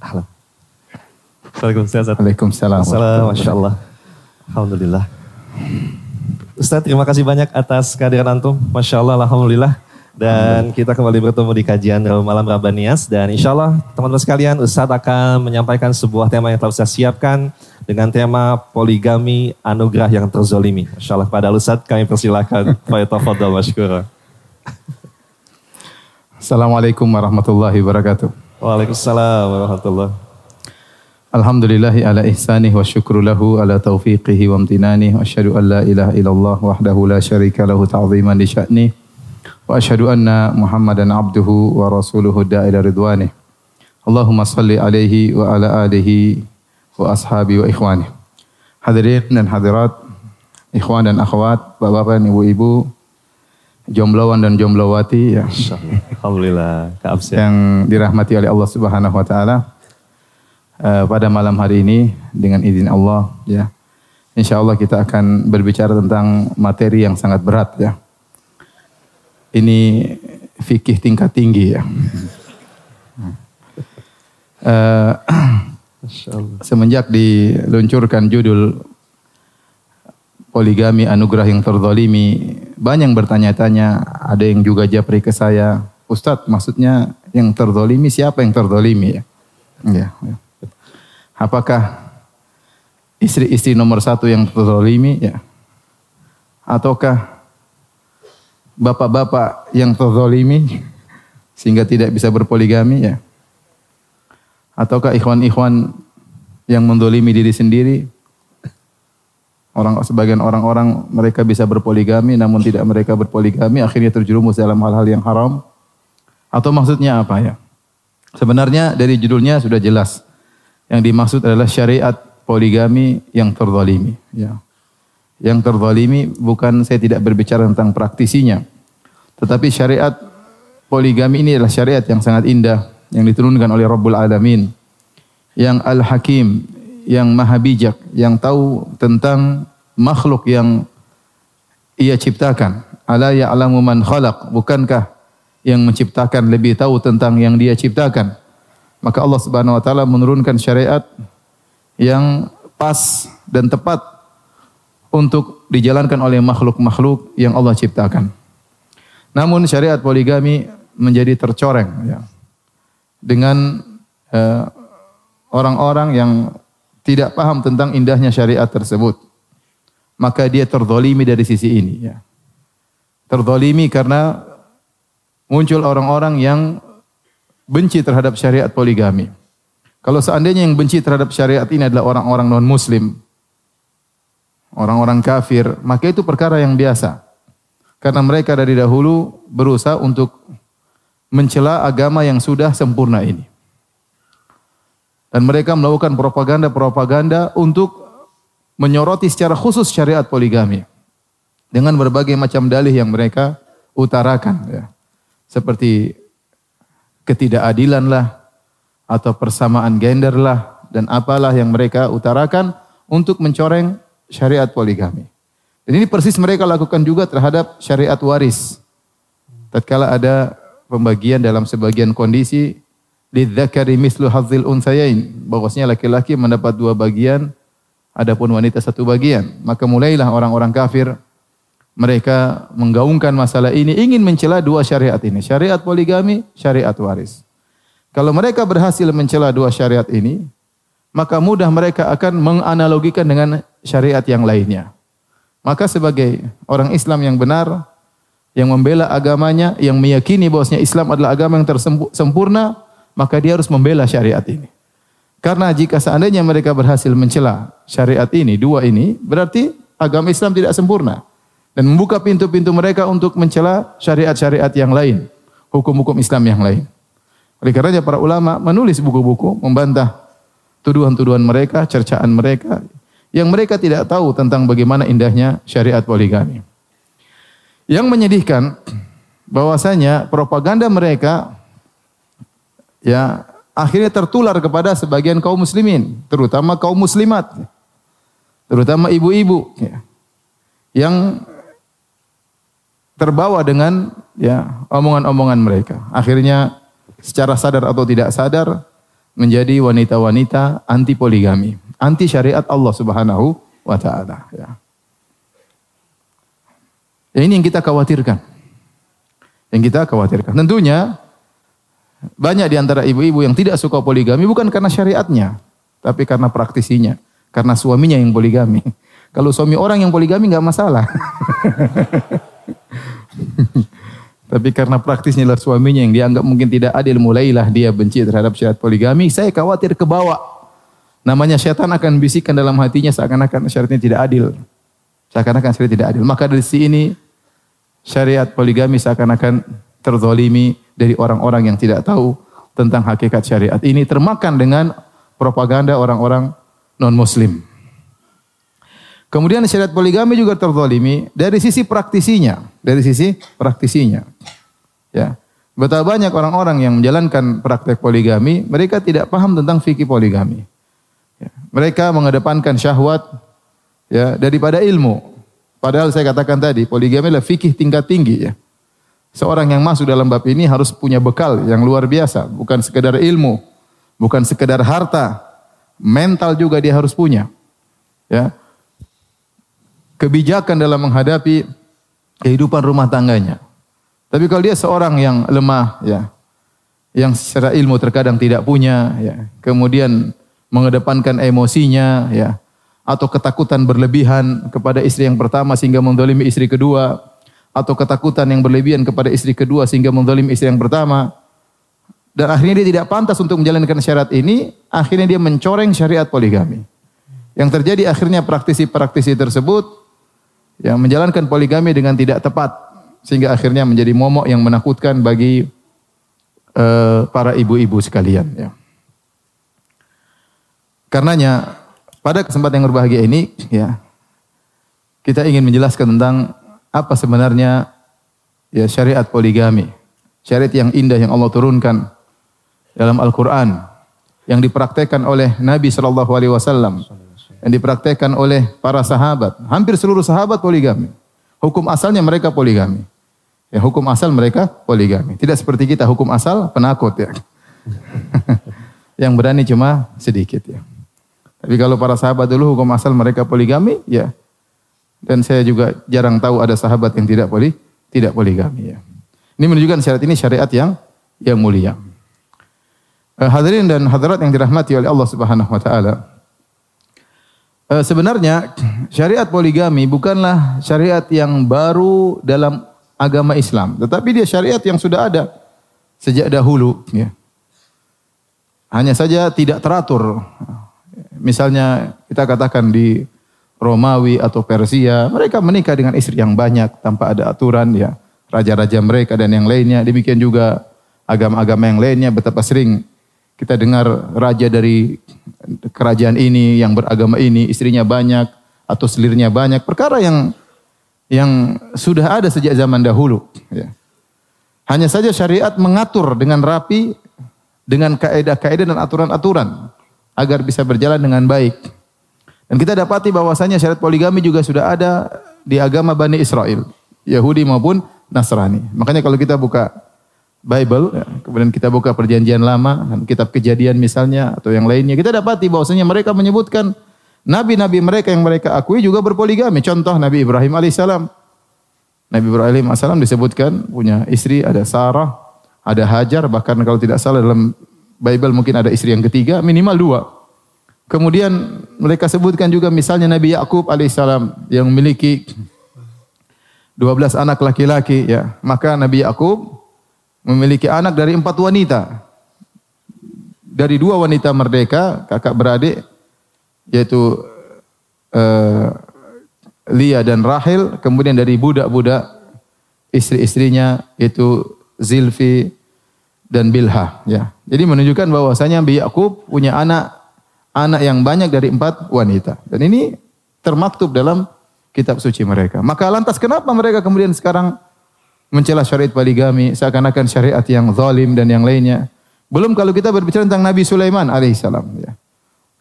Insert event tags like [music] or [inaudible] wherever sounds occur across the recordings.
Halo. Waalaikumsalam. Waalaikumsalam. Assalamualaikum. Masya Allah. Alhamdulillah. Ustaz, terima kasih banyak atas kehadiran Antum. Masya Allah, Alhamdulillah. Dan kita kembali bertemu di kajian Malam Rabanias. Dan insya Allah teman-teman sekalian, Ustadz akan menyampaikan sebuah tema yang telah saya siapkan dengan tema poligami anugerah yang terzolimi. Masya Allah pada Ustadz kami. [laughs] Fayatafadol masyukurah. Assalamualaikum warahmatullahi wabarakatuh. Waalaikumsalam warahmatullahi Alhamdulillahi ala ihsanih wa syukru lahu ala taufiqihi wa amtinanih wa asyhadu an la ilaha illallah wahdahu la syarika lahu ta'ziman li sya'nih wa asyhadu anna Muhammadan abduhu wa rasuluhu da'ila ridwanih. Allahumma salli alaihi wa ala alihi wa ashabi wa ikhwani. Hadirin dan hadirat, ikhwan dan akhwat, bapak-bapak dan ibu-ibu, jombloan dan jomblowati ya. Alhamdulillah, yang dirahmati oleh Allah Subhanahu wa taala. Uh, pada malam hari ini dengan izin Allah ya. Insya Allah kita akan berbicara tentang materi yang sangat berat ya ini fikih tingkat tinggi ya. [clears throat] Uh, semenjak diluncurkan judul poligami anugerah yang terzalimi, banyak yang bertanya-tanya, ada yang juga japri ke saya, Ustadz maksudnya yang terzalimi siapa yang terzalimi ya? Ya. Apakah istri-istri nomor satu yang terzalimi ya? Ataukah bapak-bapak yang terzolimi sehingga tidak bisa berpoligami ya? Ataukah ikhwan-ikhwan yang mendolimi diri sendiri? Orang sebagian orang-orang mereka bisa berpoligami namun tidak mereka berpoligami akhirnya terjerumus dalam hal-hal yang haram. Atau maksudnya apa ya? Sebenarnya dari judulnya sudah jelas. Yang dimaksud adalah syariat poligami yang terzalimi. Ya. Yang terzalimi bukan saya tidak berbicara tentang praktisinya. Tetapi syariat poligami ini adalah syariat yang sangat indah yang diturunkan oleh Rabbul Alamin. Yang Al-Hakim, yang Maha Bijak, yang tahu tentang makhluk yang ia ciptakan. Ala ya'lamu man khalaq. Bukankah yang menciptakan lebih tahu tentang yang dia ciptakan? Maka Allah Subhanahu wa taala menurunkan syariat yang pas dan tepat untuk dijalankan oleh makhluk-makhluk yang Allah ciptakan. Namun syariat poligami menjadi tercoreng ya, dengan eh, orang-orang uh, yang tidak paham tentang indahnya syariat tersebut. Maka dia terzolimi dari sisi ini. Ya. Terzolimi karena muncul orang-orang yang benci terhadap syariat poligami. Kalau seandainya yang benci terhadap syariat ini adalah orang-orang non-muslim, orang-orang kafir, maka itu perkara yang biasa. Karena mereka dari dahulu berusaha untuk mencela agama yang sudah sempurna ini. Dan mereka melakukan propaganda-propaganda untuk menyoroti secara khusus syariat poligami. Dengan berbagai macam dalih yang mereka utarakan. Ya. Seperti ketidakadilan lah, atau persamaan gender lah, dan apalah yang mereka utarakan untuk mencoreng syariat poligami. Dan ini persis mereka lakukan juga terhadap syariat waris. Tatkala ada pembagian dalam sebagian kondisi lidzakari mislu hadzil unsayain, bahwasanya laki-laki mendapat dua bagian, adapun wanita satu bagian. Maka mulailah orang-orang kafir mereka menggaungkan masalah ini ingin mencela dua syariat ini, syariat poligami, syariat waris. Kalau mereka berhasil mencela dua syariat ini, maka mudah mereka akan menganalogikan dengan syariat yang lainnya. Maka sebagai orang Islam yang benar, yang membela agamanya, yang meyakini bahwasanya Islam adalah agama yang tersempurna, maka dia harus membela syariat ini. Karena jika seandainya mereka berhasil mencela syariat ini, dua ini, berarti agama Islam tidak sempurna. Dan membuka pintu-pintu mereka untuk mencela syariat-syariat yang lain, hukum-hukum Islam yang lain. Oleh karenanya para ulama menulis buku-buku membantah tuduhan-tuduhan mereka, cercaan mereka yang mereka tidak tahu tentang bagaimana indahnya syariat poligami. Yang menyedihkan bahwasanya propaganda mereka ya akhirnya tertular kepada sebagian kaum muslimin, terutama kaum muslimat, terutama ibu-ibu ya, yang terbawa dengan ya omongan-omongan mereka. Akhirnya secara sadar atau tidak sadar menjadi wanita-wanita anti poligami, anti syariat Allah Subhanahu wa taala ya. ya. ini yang kita khawatirkan. Yang kita khawatirkan. Tentunya banyak di antara ibu-ibu yang tidak suka poligami bukan karena syariatnya, tapi karena praktisinya, karena suaminya yang poligami. [laughs] Kalau suami orang yang poligami nggak masalah. [laughs] Tapi karena praktisnya adalah suaminya yang dianggap mungkin tidak adil, mulailah dia benci terhadap syariat poligami. Saya khawatir ke bawah. Namanya syaitan akan bisikan dalam hatinya seakan-akan syariatnya tidak adil. Seakan-akan syariat tidak adil. Maka dari sini syariat poligami seakan-akan terzolimi dari orang-orang yang tidak tahu tentang hakikat syariat. Ini termakan dengan propaganda orang-orang non-muslim. Kemudian syariat poligami juga terzalimi dari sisi praktisinya, dari sisi praktisinya. Ya. Betapa banyak orang-orang yang menjalankan praktek poligami, mereka tidak paham tentang fikih poligami. Ya. Mereka mengedepankan syahwat ya daripada ilmu. Padahal saya katakan tadi, poligami adalah fikih tingkat tinggi ya. Seorang yang masuk dalam bab ini harus punya bekal yang luar biasa, bukan sekedar ilmu, bukan sekedar harta, mental juga dia harus punya. Ya kebijakan dalam menghadapi kehidupan rumah tangganya. Tapi kalau dia seorang yang lemah, ya, yang secara ilmu terkadang tidak punya, ya, kemudian mengedepankan emosinya, ya, atau ketakutan berlebihan kepada istri yang pertama sehingga mendolimi istri kedua, atau ketakutan yang berlebihan kepada istri kedua sehingga mendolimi istri yang pertama, dan akhirnya dia tidak pantas untuk menjalankan syarat ini, akhirnya dia mencoreng syariat poligami. Yang terjadi akhirnya praktisi-praktisi tersebut yang menjalankan poligami dengan tidak tepat sehingga akhirnya menjadi momok yang menakutkan bagi uh, para ibu-ibu sekalian ya. Karenanya pada kesempatan yang berbahagia ini ya kita ingin menjelaskan tentang apa sebenarnya ya syariat poligami. Syariat yang indah yang Allah turunkan dalam Al-Qur'an yang dipraktekkan oleh Nabi sallallahu alaihi wasallam yang dipraktekkan oleh para sahabat. Hampir seluruh sahabat poligami. Hukum asalnya mereka poligami. Ya, hukum asal mereka poligami. Tidak seperti kita hukum asal penakut ya. [laughs] yang berani cuma sedikit ya. Tapi kalau para sahabat dulu hukum asal mereka poligami ya. Dan saya juga jarang tahu ada sahabat yang tidak poli tidak poligami ya. Ini menunjukkan syariat ini syariat yang yang mulia. Eh, hadirin dan hadirat yang dirahmati oleh Allah Subhanahu wa taala. Eh, sebenarnya syariat poligami bukanlah syariat yang baru dalam agama Islam, tetapi dia syariat yang sudah ada sejak dahulu. Ya. Hanya saja tidak teratur. Misalnya kita katakan di Romawi atau Persia, mereka menikah dengan istri yang banyak tanpa ada aturan ya. Raja-raja mereka dan yang lainnya. Demikian juga agama-agama yang lainnya betapa sering kita dengar raja dari kerajaan ini yang beragama ini istrinya banyak atau selirnya banyak perkara yang yang sudah ada sejak zaman dahulu ya. Hanya saja syariat mengatur dengan rapi dengan kaedah-kaedah dan aturan-aturan agar bisa berjalan dengan baik. Dan kita dapati bahwasanya syariat poligami juga sudah ada di agama Bani Israel, Yahudi maupun Nasrani. Makanya kalau kita buka Bible, ya. kemudian kita buka perjanjian lama, kitab kejadian misalnya, atau yang lainnya, kita dapati bahwasanya mereka menyebutkan nabi-nabi mereka yang mereka akui juga berpoligami. Contoh Nabi Ibrahim alaihissalam. Nabi Ibrahim alaihissalam disebutkan punya istri, ada Sarah, ada Hajar, bahkan kalau tidak salah dalam Bible mungkin ada istri yang ketiga, minimal dua. Kemudian mereka sebutkan juga misalnya Nabi Yakub alaihissalam yang memiliki 12 anak laki-laki ya. Maka Nabi Yakub memiliki anak dari empat wanita. Dari dua wanita merdeka, kakak beradik, yaitu uh, Lia dan Rahel, kemudian dari budak-budak istri-istrinya yaitu Zilfi dan Bilha. Ya. Jadi menunjukkan bahwasanya Nabi Yakub punya anak anak yang banyak dari empat wanita. Dan ini termaktub dalam kitab suci mereka. Maka lantas kenapa mereka kemudian sekarang mencela syariat poligami, seakan-akan syariat yang zalim dan yang lainnya. Belum kalau kita berbicara tentang Nabi Sulaiman alaihissalam. Ya.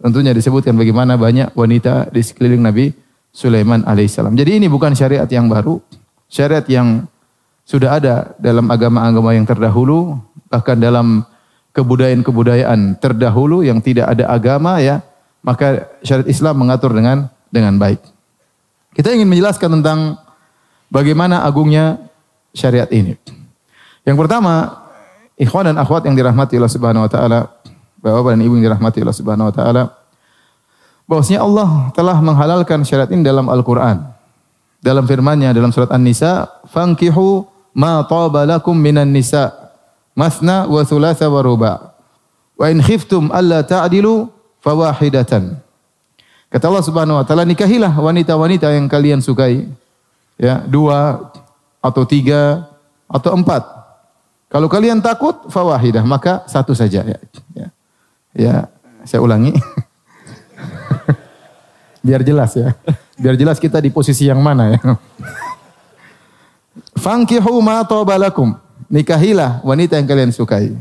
Tentunya disebutkan bagaimana banyak wanita di sekeliling Nabi Sulaiman alaihissalam. Jadi ini bukan syariat yang baru, syariat yang sudah ada dalam agama-agama yang terdahulu, bahkan dalam kebudayaan-kebudayaan terdahulu yang tidak ada agama ya, maka syariat Islam mengatur dengan dengan baik. Kita ingin menjelaskan tentang bagaimana agungnya syariat ini. Yang pertama, ikhwan dan akhwat yang dirahmati Allah Subhanahu wa taala, Bapak dan Ibu yang dirahmati Allah Subhanahu wa taala, bahwasanya Allah telah menghalalkan syariat ini dalam Al-Qur'an. Dalam firman-Nya dalam surat An-Nisa, "Fankihu ma taba lakum minan nisa, masna wa thulatha wa ruba. Wa in khiftum alla ta'dilu fawahidatan." Kata Allah Subhanahu wa taala, nikahilah wanita-wanita yang kalian sukai. Ya, dua atau tiga atau empat. Kalau kalian takut fawahidah, maka satu saja ya. Ya, ya saya ulangi. [laughs] Biar jelas ya. Biar jelas kita di posisi yang mana ya. [laughs] Fankihu ma tobalakum. Nikahilah wanita yang kalian sukai.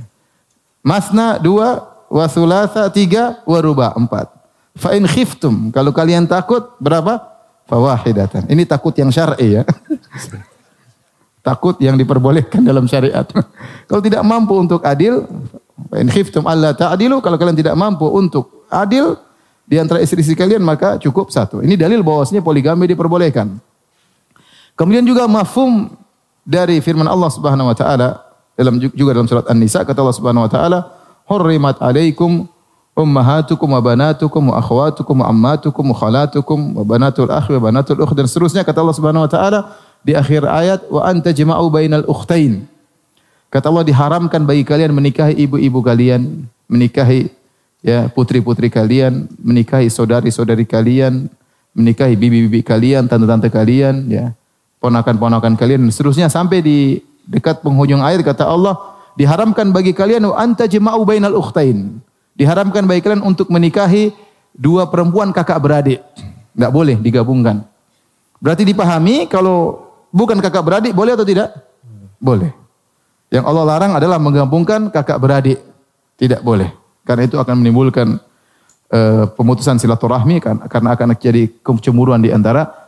Masna dua, wasulasa tiga, waruba empat. Fa in khiftum. Kalau kalian takut berapa? Fawahidatan. Ini takut yang syar'i ya. [laughs] takut yang diperbolehkan dalam syariat. [laughs] kalau tidak mampu untuk adil, fa in khiftum alla ta'dilu, kalau kalian tidak mampu untuk adil, di antara istri-istri kalian maka cukup satu. Ini dalil bahwasanya poligami diperbolehkan. Kemudian juga mafhum dari firman Allah Subhanahu wa taala dalam juga dalam surat An-Nisa kata Allah Subhanahu wa taala, "Hurrimat 'alaikum ummahatukum wa banatukum wa akhwatukum wa ammatukum wa khalatukum wa banatul akhi wa banatul ukh" dan seterusnya kata Allah Subhanahu wa taala di akhir ayat, "Wa anta jama'u bainal ukhtain." Kata Allah diharamkan bagi kalian menikahi ibu-ibu kalian, menikahi ya putri-putri kalian, menikahi saudari-saudari kalian, menikahi bibi-bibi kalian, tante-tante kalian, ya ponakan-ponakan kalian dan seterusnya sampai di dekat penghujung ayat kata Allah diharamkan bagi kalian anta jama'u bainal ukhtain. Diharamkan bagi kalian untuk menikahi dua perempuan kakak beradik. Enggak boleh digabungkan. Berarti dipahami kalau bukan kakak beradik boleh atau tidak? Boleh. Yang Allah larang adalah menggabungkan kakak beradik. Tidak boleh. Karena itu akan menimbulkan uh, pemutusan silaturahmi kan karena akan terjadi kecemburuan di antara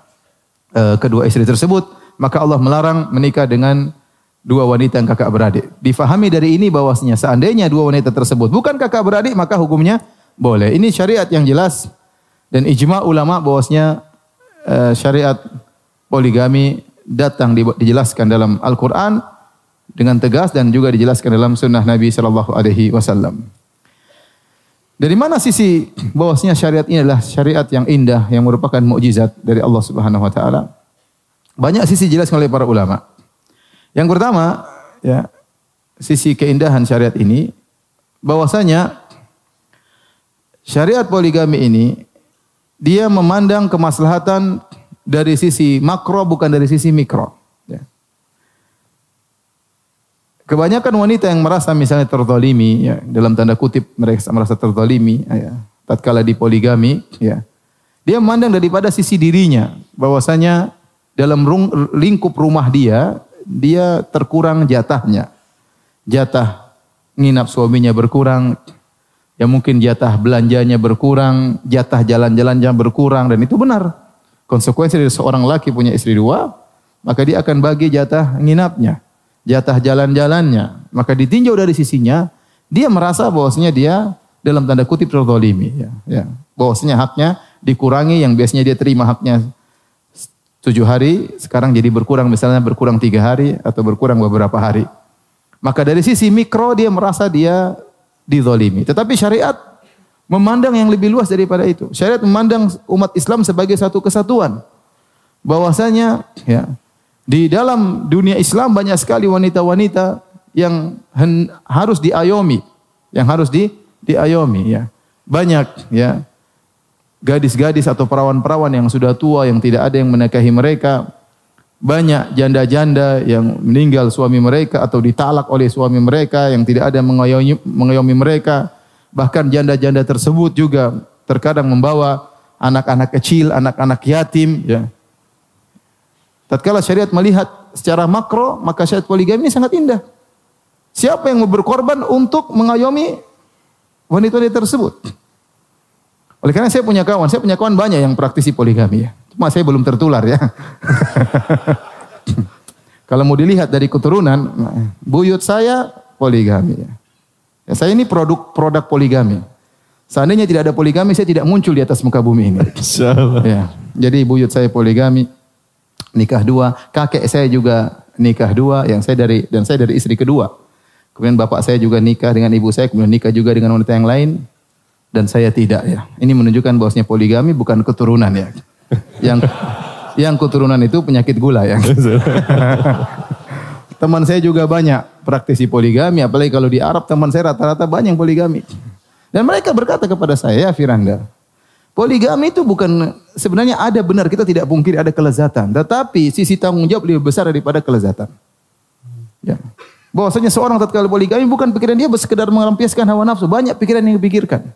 uh, kedua istri tersebut. Maka Allah melarang menikah dengan dua wanita yang kakak beradik. Difahami dari ini bahwasanya seandainya dua wanita tersebut bukan kakak beradik maka hukumnya boleh. Ini syariat yang jelas dan ijma ulama bahwasanya uh, syariat poligami datang dijelaskan dalam Al-Qur'an dengan tegas dan juga dijelaskan dalam sunnah Nabi Shallallahu Alaihi Wasallam. Dari mana sisi bahwasanya syariat ini adalah syariat yang indah yang merupakan mukjizat dari Allah Subhanahu wa taala? Banyak sisi jelas oleh para ulama. Yang pertama, ya, sisi keindahan syariat ini bahwasanya syariat poligami ini dia memandang kemaslahatan dari sisi makro bukan dari sisi mikro. Kebanyakan wanita yang merasa misalnya terzalimi, ya, dalam tanda kutip mereka merasa terzalimi, ya, tatkala di poligami, ya, dia memandang daripada sisi dirinya, bahwasanya dalam lingkup rumah dia, dia terkurang jatahnya. Jatah nginap suaminya berkurang, ya mungkin jatah belanjanya berkurang, jatah jalan-jalannya berkurang, dan itu benar. Konsekuensi dari seorang laki punya istri dua, maka dia akan bagi jatah nginapnya jatah jalan-jalannya, maka ditinjau dari sisinya, dia merasa bahwasanya dia dalam tanda kutip terzalimi ya, ya. Bahwasanya haknya dikurangi yang biasanya dia terima haknya tujuh hari, sekarang jadi berkurang misalnya berkurang tiga hari atau berkurang beberapa hari. Maka dari sisi mikro dia merasa dia dizalimi. Tetapi syariat memandang yang lebih luas daripada itu. Syariat memandang umat Islam sebagai satu kesatuan. Bahwasanya ya di dalam dunia Islam banyak sekali wanita-wanita yang harus diayomi, yang harus di diayomi ya. Banyak ya gadis-gadis atau perawan-perawan yang sudah tua yang tidak ada yang menikahi mereka. Banyak janda-janda yang meninggal suami mereka atau ditalak oleh suami mereka yang tidak ada yang mengayomi, mengayomi mereka. Bahkan janda-janda tersebut juga terkadang membawa anak-anak kecil, anak-anak yatim ya Tatkala syariat melihat secara makro, maka syariat poligami ini sangat indah. Siapa yang mau berkorban untuk mengayomi wanita-wanita tersebut? Oleh karena saya punya kawan, saya punya kawan banyak yang praktisi poligami ya. Cuma saya belum tertular ya. [laughs] Kalau mau dilihat dari keturunan, buyut saya poligami ya. Ya, saya ini produk produk poligami. Seandainya tidak ada poligami, saya tidak muncul di atas muka bumi ini. [laughs] Ya. Jadi buyut saya poligami, nikah dua. Kakek saya juga nikah dua, yang saya dari dan saya dari istri kedua. Kemudian bapak saya juga nikah dengan ibu saya, kemudian nikah juga dengan wanita yang lain. Dan saya tidak ya. Ini menunjukkan bahwasanya poligami bukan keturunan ya. Yang yang keturunan itu penyakit gula ya. [laughs] teman saya juga banyak praktisi poligami, apalagi kalau di Arab teman saya rata-rata banyak yang poligami. Dan mereka berkata kepada saya, ya Firanda, poligami itu bukan sebenarnya ada benar kita tidak pungkiri ada kelezatan, tetapi sisi tanggung jawab lebih besar daripada kelezatan. Ya. Bahwasanya seorang tatkala poligami bukan pikiran dia sekedar melampiaskan hawa nafsu, banyak pikiran yang dipikirkan.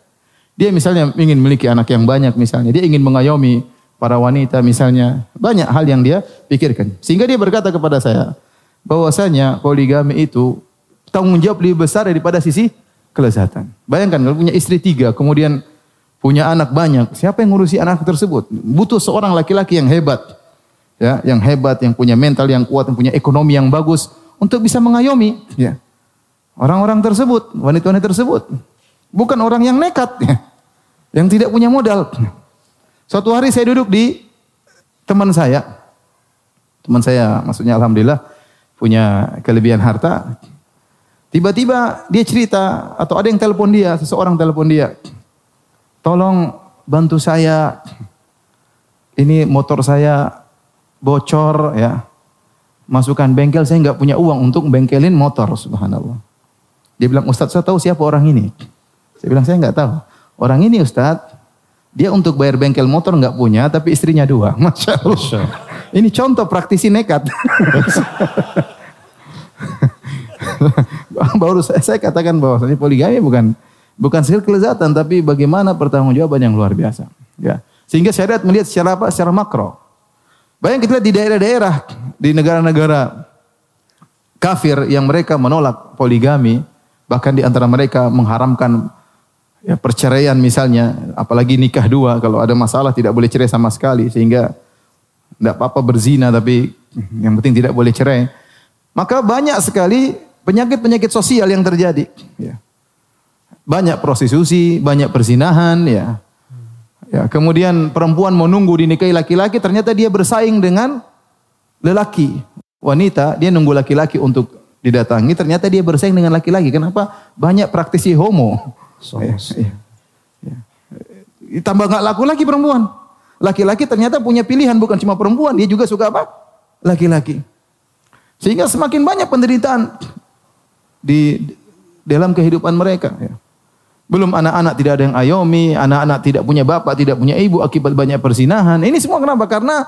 Dia misalnya ingin memiliki anak yang banyak misalnya, dia ingin mengayomi para wanita misalnya, banyak hal yang dia pikirkan. Sehingga dia berkata kepada saya, bahwasanya poligami itu tanggung jawab lebih besar daripada sisi kelezatan. Bayangkan kalau punya istri tiga, kemudian punya anak banyak, siapa yang ngurusi anak tersebut? Butuh seorang laki-laki yang hebat, ya, yang hebat, yang punya mental yang kuat, yang punya ekonomi yang bagus untuk bisa mengayomi, ya. Orang-orang tersebut, wanita-wanita tersebut, bukan orang yang nekat, ya yang tidak punya modal. Suatu hari saya duduk di teman saya. Teman saya maksudnya alhamdulillah punya kelebihan harta. Tiba-tiba dia cerita atau ada yang telepon dia, seseorang telepon dia. Tolong bantu saya. Ini motor saya bocor ya. Masukkan bengkel saya nggak punya uang untuk bengkelin motor subhanallah. Dia bilang Ustadz saya tahu siapa orang ini. Saya bilang saya nggak tahu. Orang ini Ustadz, dia untuk bayar bengkel motor nggak punya, tapi istrinya dua. [laughs] Masya Allah. Ini contoh praktisi nekat. [laughs] [laughs] Baru saya, saya katakan bahwa ini poligami bukan bukan sekedar kelezatan, tapi bagaimana pertanggungjawaban yang luar biasa. Ya. Sehingga syariat melihat secara apa? Secara makro. Bayang kita lihat di daerah-daerah, di negara-negara kafir yang mereka menolak poligami, bahkan di antara mereka mengharamkan ya, perceraian misalnya, apalagi nikah dua, kalau ada masalah tidak boleh cerai sama sekali, sehingga tidak apa-apa berzina tapi yang penting tidak boleh cerai. Maka banyak sekali penyakit-penyakit sosial yang terjadi. Ya. Banyak prostitusi, banyak perzinahan, ya. Ya, kemudian perempuan menunggu dinikahi laki-laki, ternyata dia bersaing dengan lelaki. Wanita, dia nunggu laki-laki untuk didatangi, ternyata dia bersaing dengan laki-laki. Kenapa? Banyak praktisi homo. So, ya, ya. Ya. Tambah nggak laku lagi perempuan. Laki-laki ternyata punya pilihan bukan cuma perempuan, dia juga suka apa? Laki-laki. Sehingga semakin banyak penderitaan di dalam kehidupan mereka. Ya. Belum anak-anak tidak ada yang ayomi, anak-anak tidak punya bapak, tidak punya ibu akibat banyak persinahan. Ini semua kenapa? Karena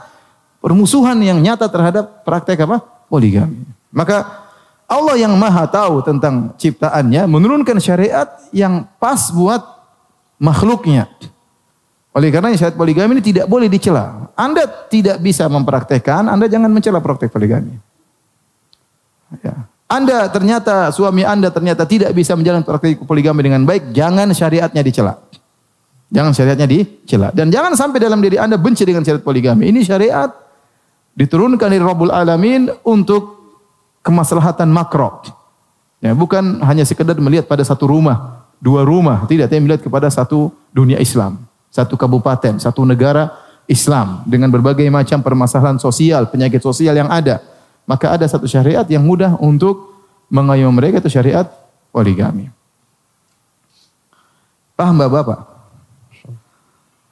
permusuhan yang nyata terhadap praktek apa? Poligami. Maka Allah yang maha tahu tentang ciptaannya menurunkan syariat yang pas buat makhluknya. Oleh karena syariat poligami ini tidak boleh dicela. Anda tidak bisa mempraktekkan, Anda jangan mencela praktek poligami. Ya. Anda ternyata suami Anda ternyata tidak bisa menjalankan praktek poligami dengan baik, jangan syariatnya dicela. Jangan syariatnya dicela dan jangan sampai dalam diri Anda benci dengan syariat poligami. Ini syariat diturunkan dari Rabbul Alamin untuk kemaslahatan makro. Ya, bukan hanya sekedar melihat pada satu rumah, dua rumah, tidak, tapi melihat kepada satu dunia Islam, satu kabupaten, satu negara Islam dengan berbagai macam permasalahan sosial, penyakit sosial yang ada. Maka ada satu syariat yang mudah untuk mengayomi mereka itu syariat poligami. Paham Bapak-bapak?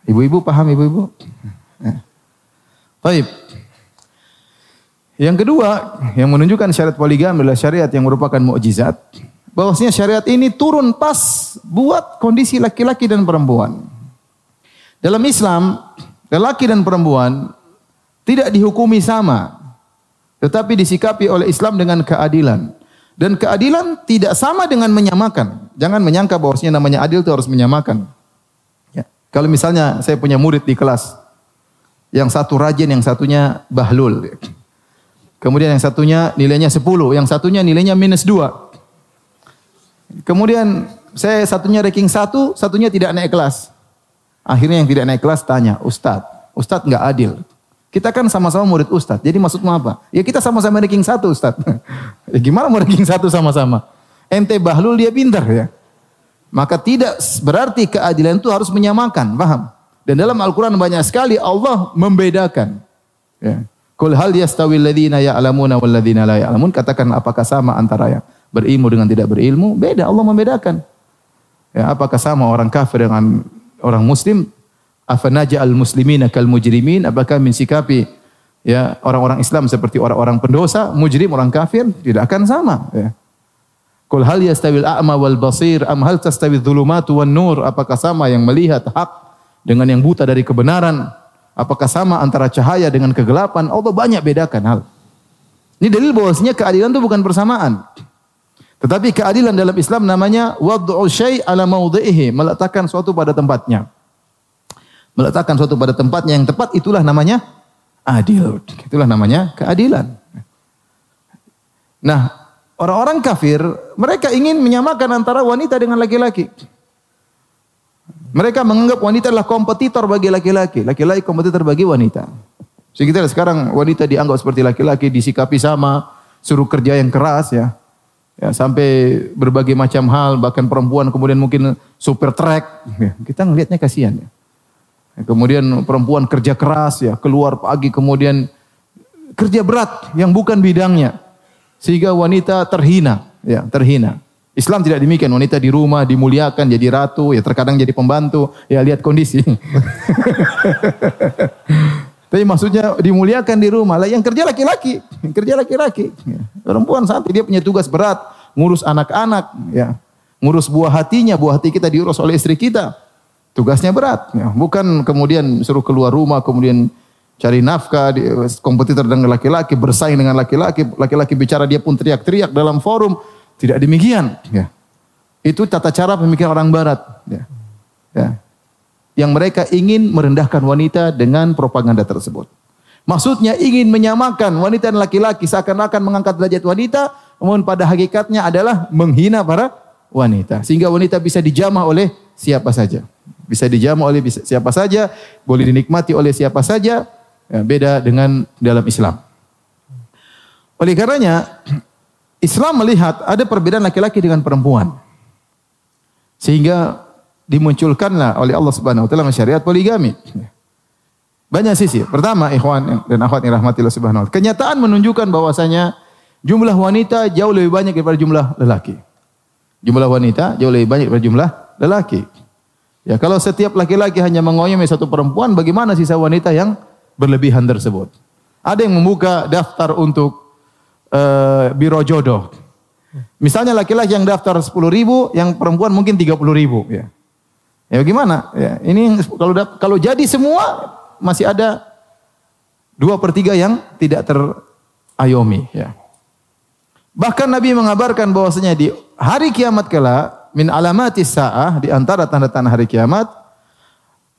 Ibu-ibu paham ibu-ibu? Ya. Baik. Yang kedua, yang menunjukkan syariat poligami adalah syariat yang merupakan mukjizat. Bahwasanya syariat ini turun pas buat kondisi laki-laki dan perempuan. Dalam Islam, laki dan perempuan tidak dihukumi sama, tetapi disikapi oleh Islam dengan keadilan. Dan keadilan tidak sama dengan menyamakan. Jangan menyangka bahwasanya namanya adil itu harus menyamakan. Ya. Kalau misalnya saya punya murid di kelas, yang satu rajin, yang satunya bahlul. Kemudian yang satunya nilainya 10, yang satunya nilainya minus 2. Kemudian saya satunya ranking 1, satunya tidak naik kelas. Akhirnya yang tidak naik kelas tanya, Ustadz, Ustadz nggak adil. Kita kan sama-sama murid Ustadz, jadi maksudmu apa? Ya kita sama-sama ranking 1 Ustadz. [laughs] ya gimana mau ranking 1 sama-sama? Ente bahlul dia pintar ya. Maka tidak berarti keadilan itu harus menyamakan, paham? Dan dalam Al-Quran banyak sekali Allah membedakan. Ya. Kul hal yastawi alladhina ya'lamuna wal ladzina la ya'lamun. Katakan apakah sama antara yang berilmu dengan tidak berilmu? Beda, Allah membedakan. Ya, apakah sama orang kafir dengan orang muslim? Afanaja al muslimina kal mujrimin? Apakah mensikapi ya orang-orang Islam seperti orang-orang pendosa, mujrim, orang kafir? Tidak akan sama. Ya. Kul hal yastawil a'ma wal basir am hal tastawi dhulumatu wan nur? Apakah sama yang melihat hak dengan yang buta dari kebenaran? Apakah sama antara cahaya dengan kegelapan? Allah banyak bedakan hal. Ini dalil bahwasanya keadilan itu bukan persamaan. Tetapi keadilan dalam Islam namanya wad'u syai' ala maudhi'ihi, meletakkan suatu pada tempatnya. Meletakkan suatu pada tempatnya yang tepat itulah namanya adil. Itulah namanya keadilan. Nah, Orang-orang kafir, mereka ingin menyamakan antara wanita dengan laki-laki. Mereka menganggap wanita adalah kompetitor bagi laki-laki. Laki-laki kompetitor bagi wanita. Sekitar sekarang wanita dianggap seperti laki-laki, disikapi sama, suruh kerja yang keras ya. Ya, sampai berbagai macam hal, bahkan perempuan kemudian mungkin super track. Ya, kita ngelihatnya kasihan ya. Kemudian perempuan kerja keras ya, keluar pagi kemudian kerja berat yang bukan bidangnya sehingga wanita terhina, ya, terhina. Islam tidak demikian, wanita di rumah dimuliakan jadi ratu, ya terkadang jadi pembantu, ya lihat kondisi. [laughs] Tapi maksudnya dimuliakan di rumah. Lah yang kerja laki-laki, yang kerja laki-laki. Ya. Perempuan saat dia punya tugas berat, ngurus anak-anak, ya. Ngurus buah hatinya, buah hati kita diurus oleh istri kita. Tugasnya berat, ya. bukan kemudian suruh keluar rumah, kemudian cari nafkah, kompetitor dengan laki-laki, bersaing dengan laki-laki, laki-laki bicara dia pun teriak-teriak dalam forum. Tidak demikian. Ya. Itu tata cara pemikiran orang Barat. Ya. Ya. Yang mereka ingin merendahkan wanita dengan propaganda tersebut. Maksudnya ingin menyamakan wanita dan laki-laki seakan-akan mengangkat derajat wanita, namun pada hakikatnya adalah menghina para wanita. Sehingga wanita bisa dijamah oleh siapa saja. Bisa dijamah oleh siapa saja, boleh dinikmati oleh siapa saja, Ya, beda dengan dalam Islam. Oleh karenanya, [clears throat] Islam melihat ada perbedaan laki-laki dengan perempuan. Sehingga dimunculkanlah oleh Allah Subhanahu wa taala syariat poligami. Banyak sisi. Pertama, ikhwan dan akhwat yang rahmatillah subhanahu wa taala. Kenyataan menunjukkan bahwasanya jumlah wanita jauh lebih banyak daripada jumlah lelaki. Jumlah wanita jauh lebih banyak daripada jumlah lelaki. Ya, kalau setiap laki-laki hanya mengoyomi satu perempuan, bagaimana sisa wanita yang berlebihan tersebut. Ada yang membuka daftar untuk uh, biro jodoh. Misalnya laki-laki yang daftar 10 ribu, yang perempuan mungkin 30 ribu. Ya, ya gimana? Ya, ini kalau kalau jadi semua masih ada dua per tiga yang tidak terayomi. Ya. Bahkan Nabi mengabarkan bahwasanya di hari kiamat kala min alamatis sa'ah di antara tanda-tanda hari kiamat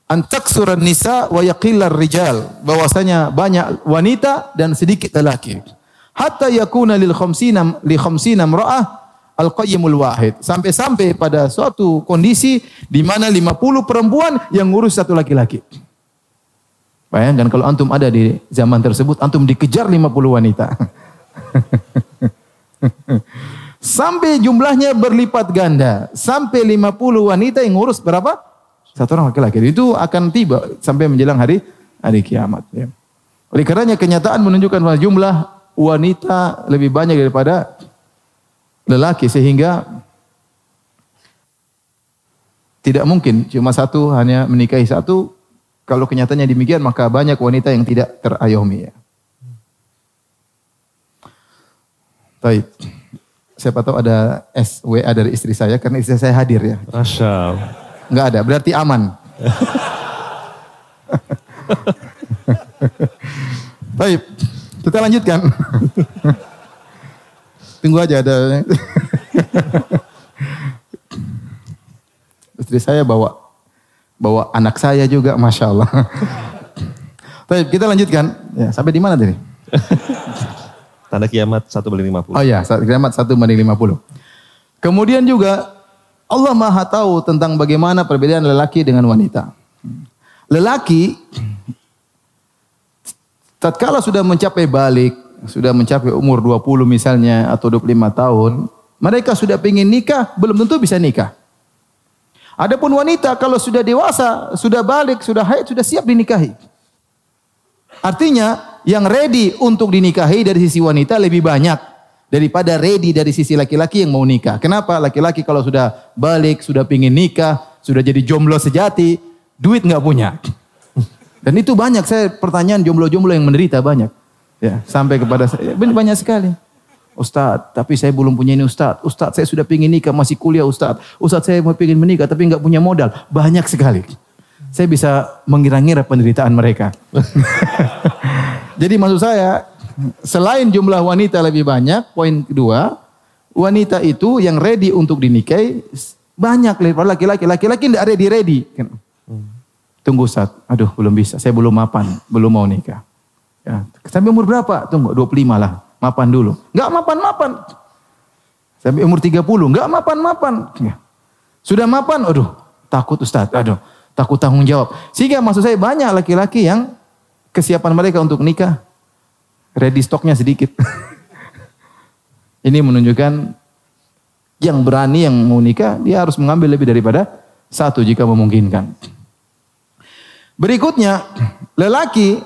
antaksuran nisa wa yaqillar rijal bahwasanya banyak wanita dan sedikit lelaki. Hatta yakuna lil khamsina li khamsina imra'ah al qayyimul wahid. Sampai-sampai pada suatu kondisi di mana 50 perempuan yang ngurus satu laki-laki. Bayangkan kalau antum ada di zaman tersebut antum dikejar 50 wanita [laughs] sampai jumlahnya berlipat ganda sampai 50 wanita yang ngurus berapa satu orang laki-laki. Itu akan tiba sampai menjelang hari hari kiamat. Ya. Oleh karenanya kenyataan menunjukkan bahwa jumlah wanita lebih banyak daripada lelaki sehingga tidak mungkin cuma satu hanya menikahi satu. Kalau kenyataannya demikian maka banyak wanita yang tidak terayomi ya. Baik. Siapa tahu ada SWA dari istri saya karena istri saya hadir ya. Masya. Enggak ada, berarti aman. [laughs] Baik, kita lanjutkan. Tunggu aja ada. Istri saya bawa bawa anak saya juga, masya Allah. Baik, kita lanjutkan. Ya, sampai di mana tadi? [laughs] Tanda kiamat satu banding 50. Oh ya, kiamat satu banding 50. Kemudian juga Allah Maha tahu tentang bagaimana perbedaan lelaki dengan wanita. Lelaki tatkala sudah mencapai balik, sudah mencapai umur 20 misalnya atau 25 tahun, mereka sudah ingin nikah, belum tentu bisa nikah. Adapun wanita kalau sudah dewasa, sudah balik, sudah haid, sudah siap dinikahi. Artinya yang ready untuk dinikahi dari sisi wanita lebih banyak daripada ready dari sisi laki-laki yang mau nikah. Kenapa? Laki-laki kalau sudah balik, sudah pingin nikah, sudah jadi jomblo sejati, duit nggak punya. [laughs] Dan itu banyak saya pertanyaan jomblo-jomblo yang menderita banyak. Ya, sampai kepada saya banyak sekali. Ustadz, tapi saya belum punya ini Ustadz. Ustadz, saya sudah pingin nikah, masih kuliah Ustadz. Ustadz, saya mau pingin menikah, tapi nggak punya modal. Banyak sekali. Saya bisa mengira-ngira penderitaan mereka. [laughs] Jadi maksud saya, selain jumlah wanita lebih banyak, poin kedua, wanita itu yang ready untuk dinikahi banyak daripada laki-laki. Laki-laki tidak ready-ready. Tunggu Ustaz, aduh belum bisa, saya belum mapan, belum mau nikah. Ya, sampai umur berapa? Tunggu, 25 lah mapan dulu. Enggak mapan-mapan. Sampai umur 30, enggak mapan-mapan. Ya. Sudah mapan, aduh, takut Ustaz, aduh, takut tanggung jawab. Sehingga maksud saya banyak laki-laki yang kesiapan mereka untuk nikah ready stoknya sedikit. [laughs] Ini menunjukkan yang berani yang mau nikah dia harus mengambil lebih daripada satu jika memungkinkan. Berikutnya, lelaki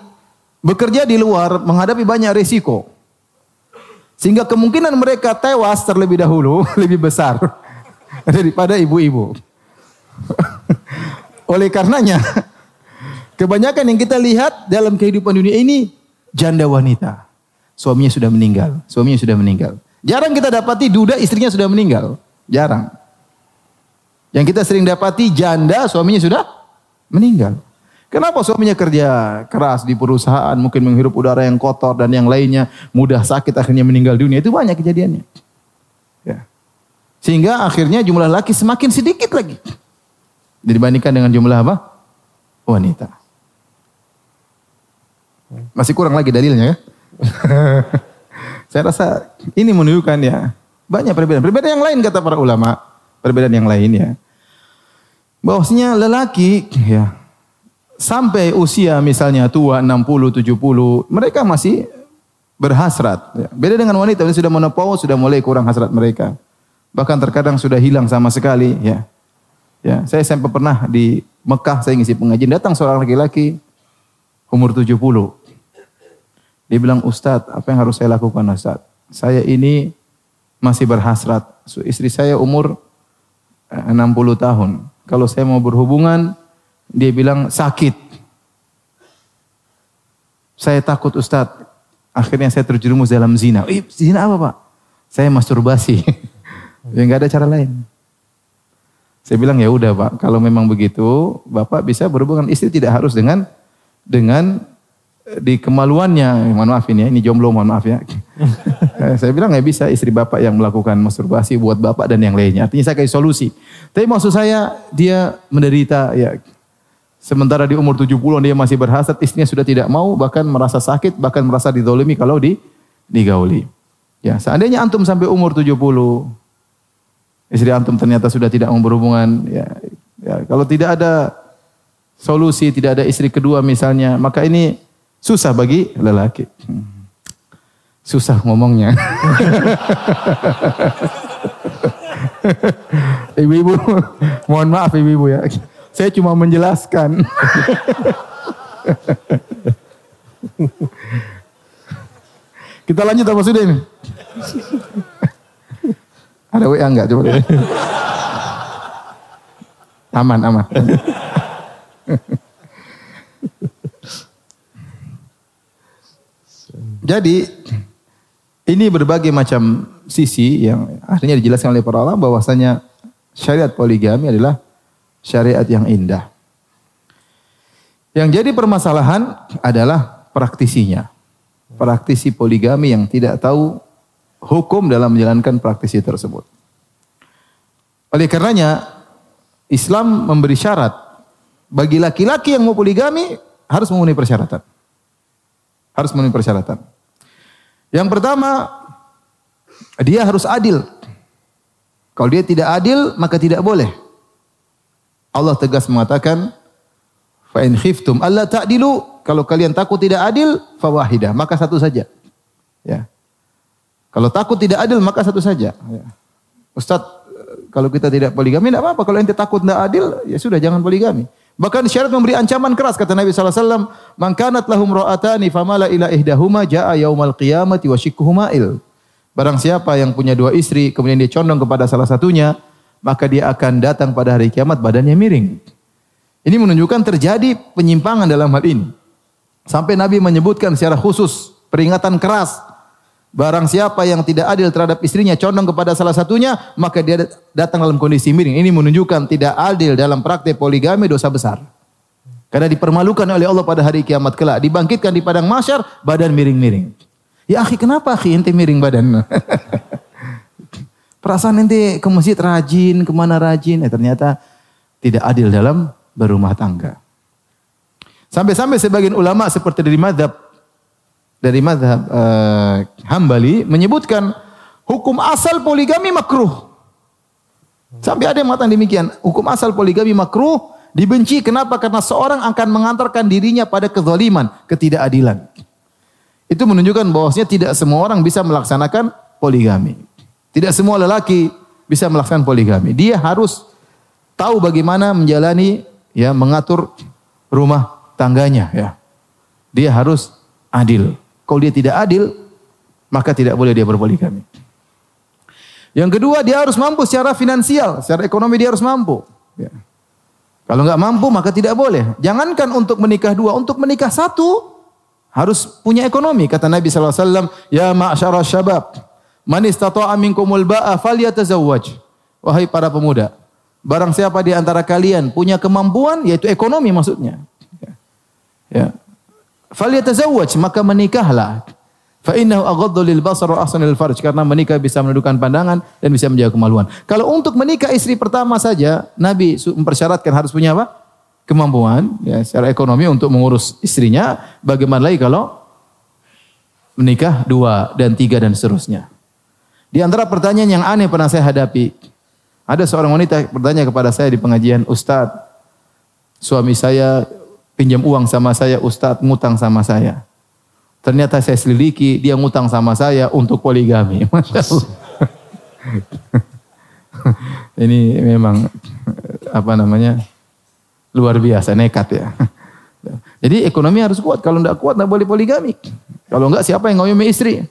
bekerja di luar menghadapi banyak risiko. Sehingga kemungkinan mereka tewas terlebih dahulu [laughs] lebih besar [laughs] daripada ibu-ibu. Oleh karenanya, kebanyakan yang kita lihat dalam kehidupan dunia ini janda wanita. Suaminya sudah meninggal, suaminya sudah meninggal. Jarang kita dapati duda istrinya sudah meninggal. Jarang. Yang kita sering dapati janda suaminya sudah meninggal. Kenapa suaminya kerja keras di perusahaan, mungkin menghirup udara yang kotor dan yang lainnya, mudah sakit akhirnya meninggal dunia. Itu banyak kejadiannya. Ya. Sehingga akhirnya jumlah laki semakin sedikit lagi. Dibandingkan dengan jumlah apa? Wanita. Masih kurang lagi dalilnya ya. [laughs] Saya rasa ini menunjukkan ya banyak perbedaan. Perbedaan yang lain kata para ulama, perbedaan yang lain ya. Bahwasanya lelaki ya sampai usia misalnya tua 60, 70, mereka masih berhasrat. Ya. Beda dengan wanita, yang sudah menopause, sudah mulai kurang hasrat mereka. Bahkan terkadang sudah hilang sama sekali. Ya, ya saya sampai pernah di Mekah, saya ngisi pengajian, datang seorang laki-laki umur 70. Dia bilang, Ustadz, apa yang harus saya lakukan Ustadz? Saya ini masih berhasrat. Istri saya umur 60 eh, tahun. Kalau saya mau berhubungan, dia bilang sakit. Saya takut Ustadz. Akhirnya saya terjerumus dalam zina. Eh, zina apa Pak? Saya masturbasi. [laughs] ya nggak ada cara lain. Saya bilang ya udah Pak, kalau memang begitu, Bapak bisa berhubungan istri tidak harus dengan dengan eh, di kemaluannya. Mohon maaf ini ya, ini jomblo mohon maaf ya. [laughs] Eh, saya bilang nggak bisa istri Bapak yang melakukan masturbasi buat Bapak dan yang lainnya. Artinya saya kasih solusi. Tapi maksud saya dia menderita ya Sementara di umur 70 dia masih berhasrat, istrinya sudah tidak mau, bahkan merasa sakit, bahkan merasa didolimi kalau di digauli. Ya, seandainya antum sampai umur 70, istri antum ternyata sudah tidak mau berhubungan, ya, ya kalau tidak ada solusi, tidak ada istri kedua misalnya, maka ini susah bagi lelaki. Susah ngomongnya. [laughs] Ibu-ibu, mohon maaf ibu-ibu ya. Saya cuma menjelaskan. [laughs] Kita lanjut apa sudah ini? Ada WA enggak coba? aman, aman. [laughs] Jadi ini berbagai macam sisi yang akhirnya dijelaskan oleh para ulama bahwasanya syariat poligami adalah syariat yang indah. Yang jadi permasalahan adalah praktisinya. Praktisi poligami yang tidak tahu hukum dalam menjalankan praktisi tersebut. Oleh karenanya, Islam memberi syarat bagi laki-laki yang mau poligami harus memenuhi persyaratan. Harus memenuhi persyaratan. Yang pertama, dia harus adil. Kalau dia tidak adil, maka tidak boleh. Allah tegas mengatakan, fa in khiftum alla ta'dilu, kalau kalian takut tidak adil, fawahidah, maka satu saja. Ya. Kalau takut tidak adil, maka satu saja. Ya. Ustaz, Kalau kita tidak poligami tidak apa-apa. Kalau ente takut tidak adil, ya sudah jangan poligami. Bahkan syariat memberi ancaman keras kata Nabi sallallahu alaihi wasallam, "Man lahum ra'atani famala ila ihdahuma jaa yaumal qiyamati wa il." Barang siapa yang punya dua istri kemudian dia condong kepada salah satunya, maka dia akan datang pada hari kiamat badannya miring. Ini menunjukkan terjadi penyimpangan dalam hal ini. Sampai Nabi menyebutkan secara khusus peringatan keras Barang siapa yang tidak adil terhadap istrinya condong kepada salah satunya, maka dia datang dalam kondisi miring. Ini menunjukkan tidak adil dalam praktek poligami dosa besar. Karena dipermalukan oleh Allah pada hari kiamat kelak. Dibangkitkan di padang masyar, badan miring-miring. Ya akhi, kenapa akhi ente miring badan? [laughs] Perasaan ente ke masjid rajin, ke mana rajin. Eh ternyata tidak adil dalam berumah tangga. Sampai-sampai sebagian ulama seperti dari madhab dari madhab uh, Hambali menyebutkan hukum asal poligami makruh. Sampai ada yang mengatakan demikian. Hukum asal poligami makruh dibenci. Kenapa? Karena seorang akan mengantarkan dirinya pada kezaliman, ketidakadilan. Itu menunjukkan bahwasanya tidak semua orang bisa melaksanakan poligami. Tidak semua lelaki bisa melaksanakan poligami. Dia harus tahu bagaimana menjalani ya mengatur rumah tangganya ya. Dia harus adil. Kalau dia tidak adil, maka tidak boleh dia berpoligami. Yang kedua, dia harus mampu secara finansial, secara ekonomi dia harus mampu. Ya. Kalau nggak mampu, maka tidak boleh. Jangankan untuk menikah dua, untuk menikah satu harus punya ekonomi. Kata Nabi SAW, Ya ma'asyara syabab, man istata'a minkumul ba'a falyatazawwaj. Wahai para pemuda, barang siapa di antara kalian punya kemampuan, yaitu ekonomi maksudnya. Ya. ya falyatazawwaj maka menikahlah. Fa innahu aghaddu lil basar wa ahsanul farj karena menikah bisa menundukkan pandangan dan bisa menjaga kemaluan. Kalau untuk menikah istri pertama saja Nabi mempersyaratkan harus punya apa? Kemampuan ya secara ekonomi untuk mengurus istrinya. Bagaimana lagi kalau menikah dua dan tiga dan seterusnya. Di antara pertanyaan yang aneh pernah saya hadapi. Ada seorang wanita bertanya kepada saya di pengajian, Ustadz, suami saya pinjam uang sama saya, Ustadz ngutang sama saya. Ternyata saya selidiki, dia ngutang sama saya untuk poligami. [laughs] [laughs] Ini memang apa namanya luar biasa, nekat ya. [laughs] Jadi ekonomi harus kuat. Kalau tidak kuat, tidak boleh poligami. Kalau enggak, siapa yang ngayomi istri?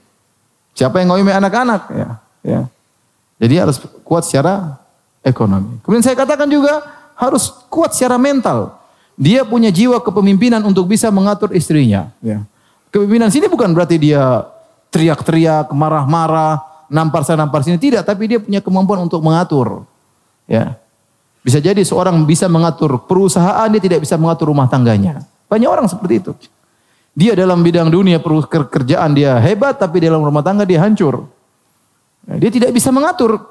Siapa yang ngayomi anak-anak? Ya, ya. Jadi harus kuat secara ekonomi. Kemudian saya katakan juga harus kuat secara mental. Dia punya jiwa kepemimpinan untuk bisa mengatur istrinya. Ya. Kepemimpinan sini bukan berarti dia teriak-teriak, marah-marah, nampar sana nampar sini. Tidak, tapi dia punya kemampuan untuk mengatur. Ya. Bisa jadi seorang bisa mengatur perusahaan, dia tidak bisa mengatur rumah tangganya. Banyak orang seperti itu. Dia dalam bidang dunia pekerjaan dia hebat, tapi dalam rumah tangga dia hancur. Dia tidak bisa mengatur.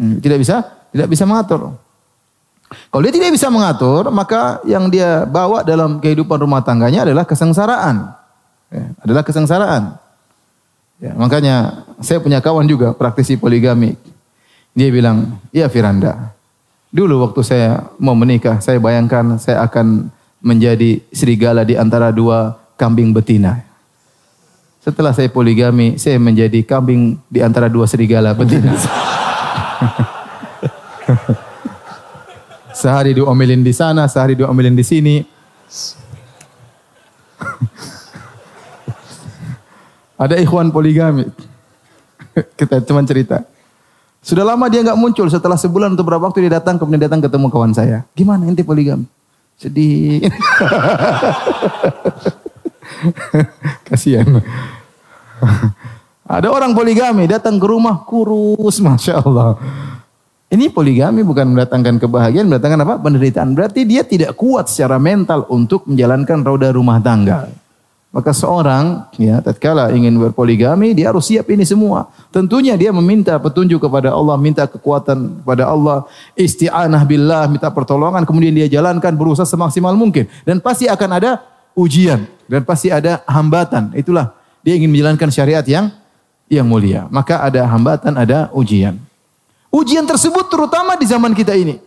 Hmm, tidak bisa, tidak bisa mengatur. Kalau dia tidak bisa mengatur, maka yang dia bawa dalam kehidupan rumah tangganya adalah kesengsaraan. Ya, adalah kesengsaraan. Ya, makanya saya punya kawan juga praktisi poligami. Dia bilang, iya Firanda, dulu waktu saya mau menikah, saya bayangkan saya akan menjadi serigala di antara dua kambing betina. Setelah saya poligami, saya menjadi kambing di antara dua serigala betina. [laughs] Sehari diomelin di sana, sehari diomelin di sini. Ada ikhwan poligami. Kita cuma cerita. Sudah lama dia nggak muncul. Setelah sebulan untuk berapa waktu dia datang, kemudian datang ketemu kawan saya. Gimana inti poligami? Sedih. [laughs] Kasihan. Ada orang poligami datang ke rumah kurus, masya Allah. Ini poligami bukan mendatangkan kebahagiaan, mendatangkan apa? Penderitaan. Berarti dia tidak kuat secara mental untuk menjalankan roda rumah tangga. Maka seorang ya tatkala ingin berpoligami dia harus siap ini semua. Tentunya dia meminta petunjuk kepada Allah, minta kekuatan kepada Allah, isti'anah billah, minta pertolongan, kemudian dia jalankan berusaha semaksimal mungkin dan pasti akan ada ujian dan pasti ada hambatan. Itulah dia ingin menjalankan syariat yang yang mulia. Maka ada hambatan, ada ujian. Ujian tersebut terutama di zaman kita ini.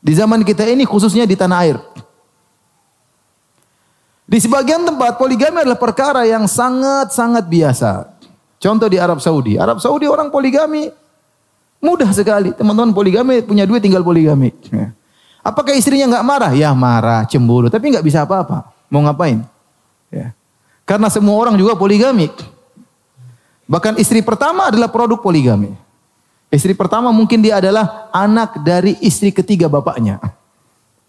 Di zaman kita ini khususnya di tanah air. Di sebagian tempat poligami adalah perkara yang sangat-sangat biasa. Contoh di Arab Saudi. Arab Saudi orang poligami Mudah sekali. Teman-teman poligami punya duit tinggal poligami. Ya. Apakah istrinya nggak marah? Ya marah, cemburu, tapi nggak bisa apa-apa. Mau ngapain? Ya. Karena semua orang juga poligami. Bahkan istri pertama adalah produk poligami. Istri pertama mungkin dia adalah anak dari istri ketiga bapaknya.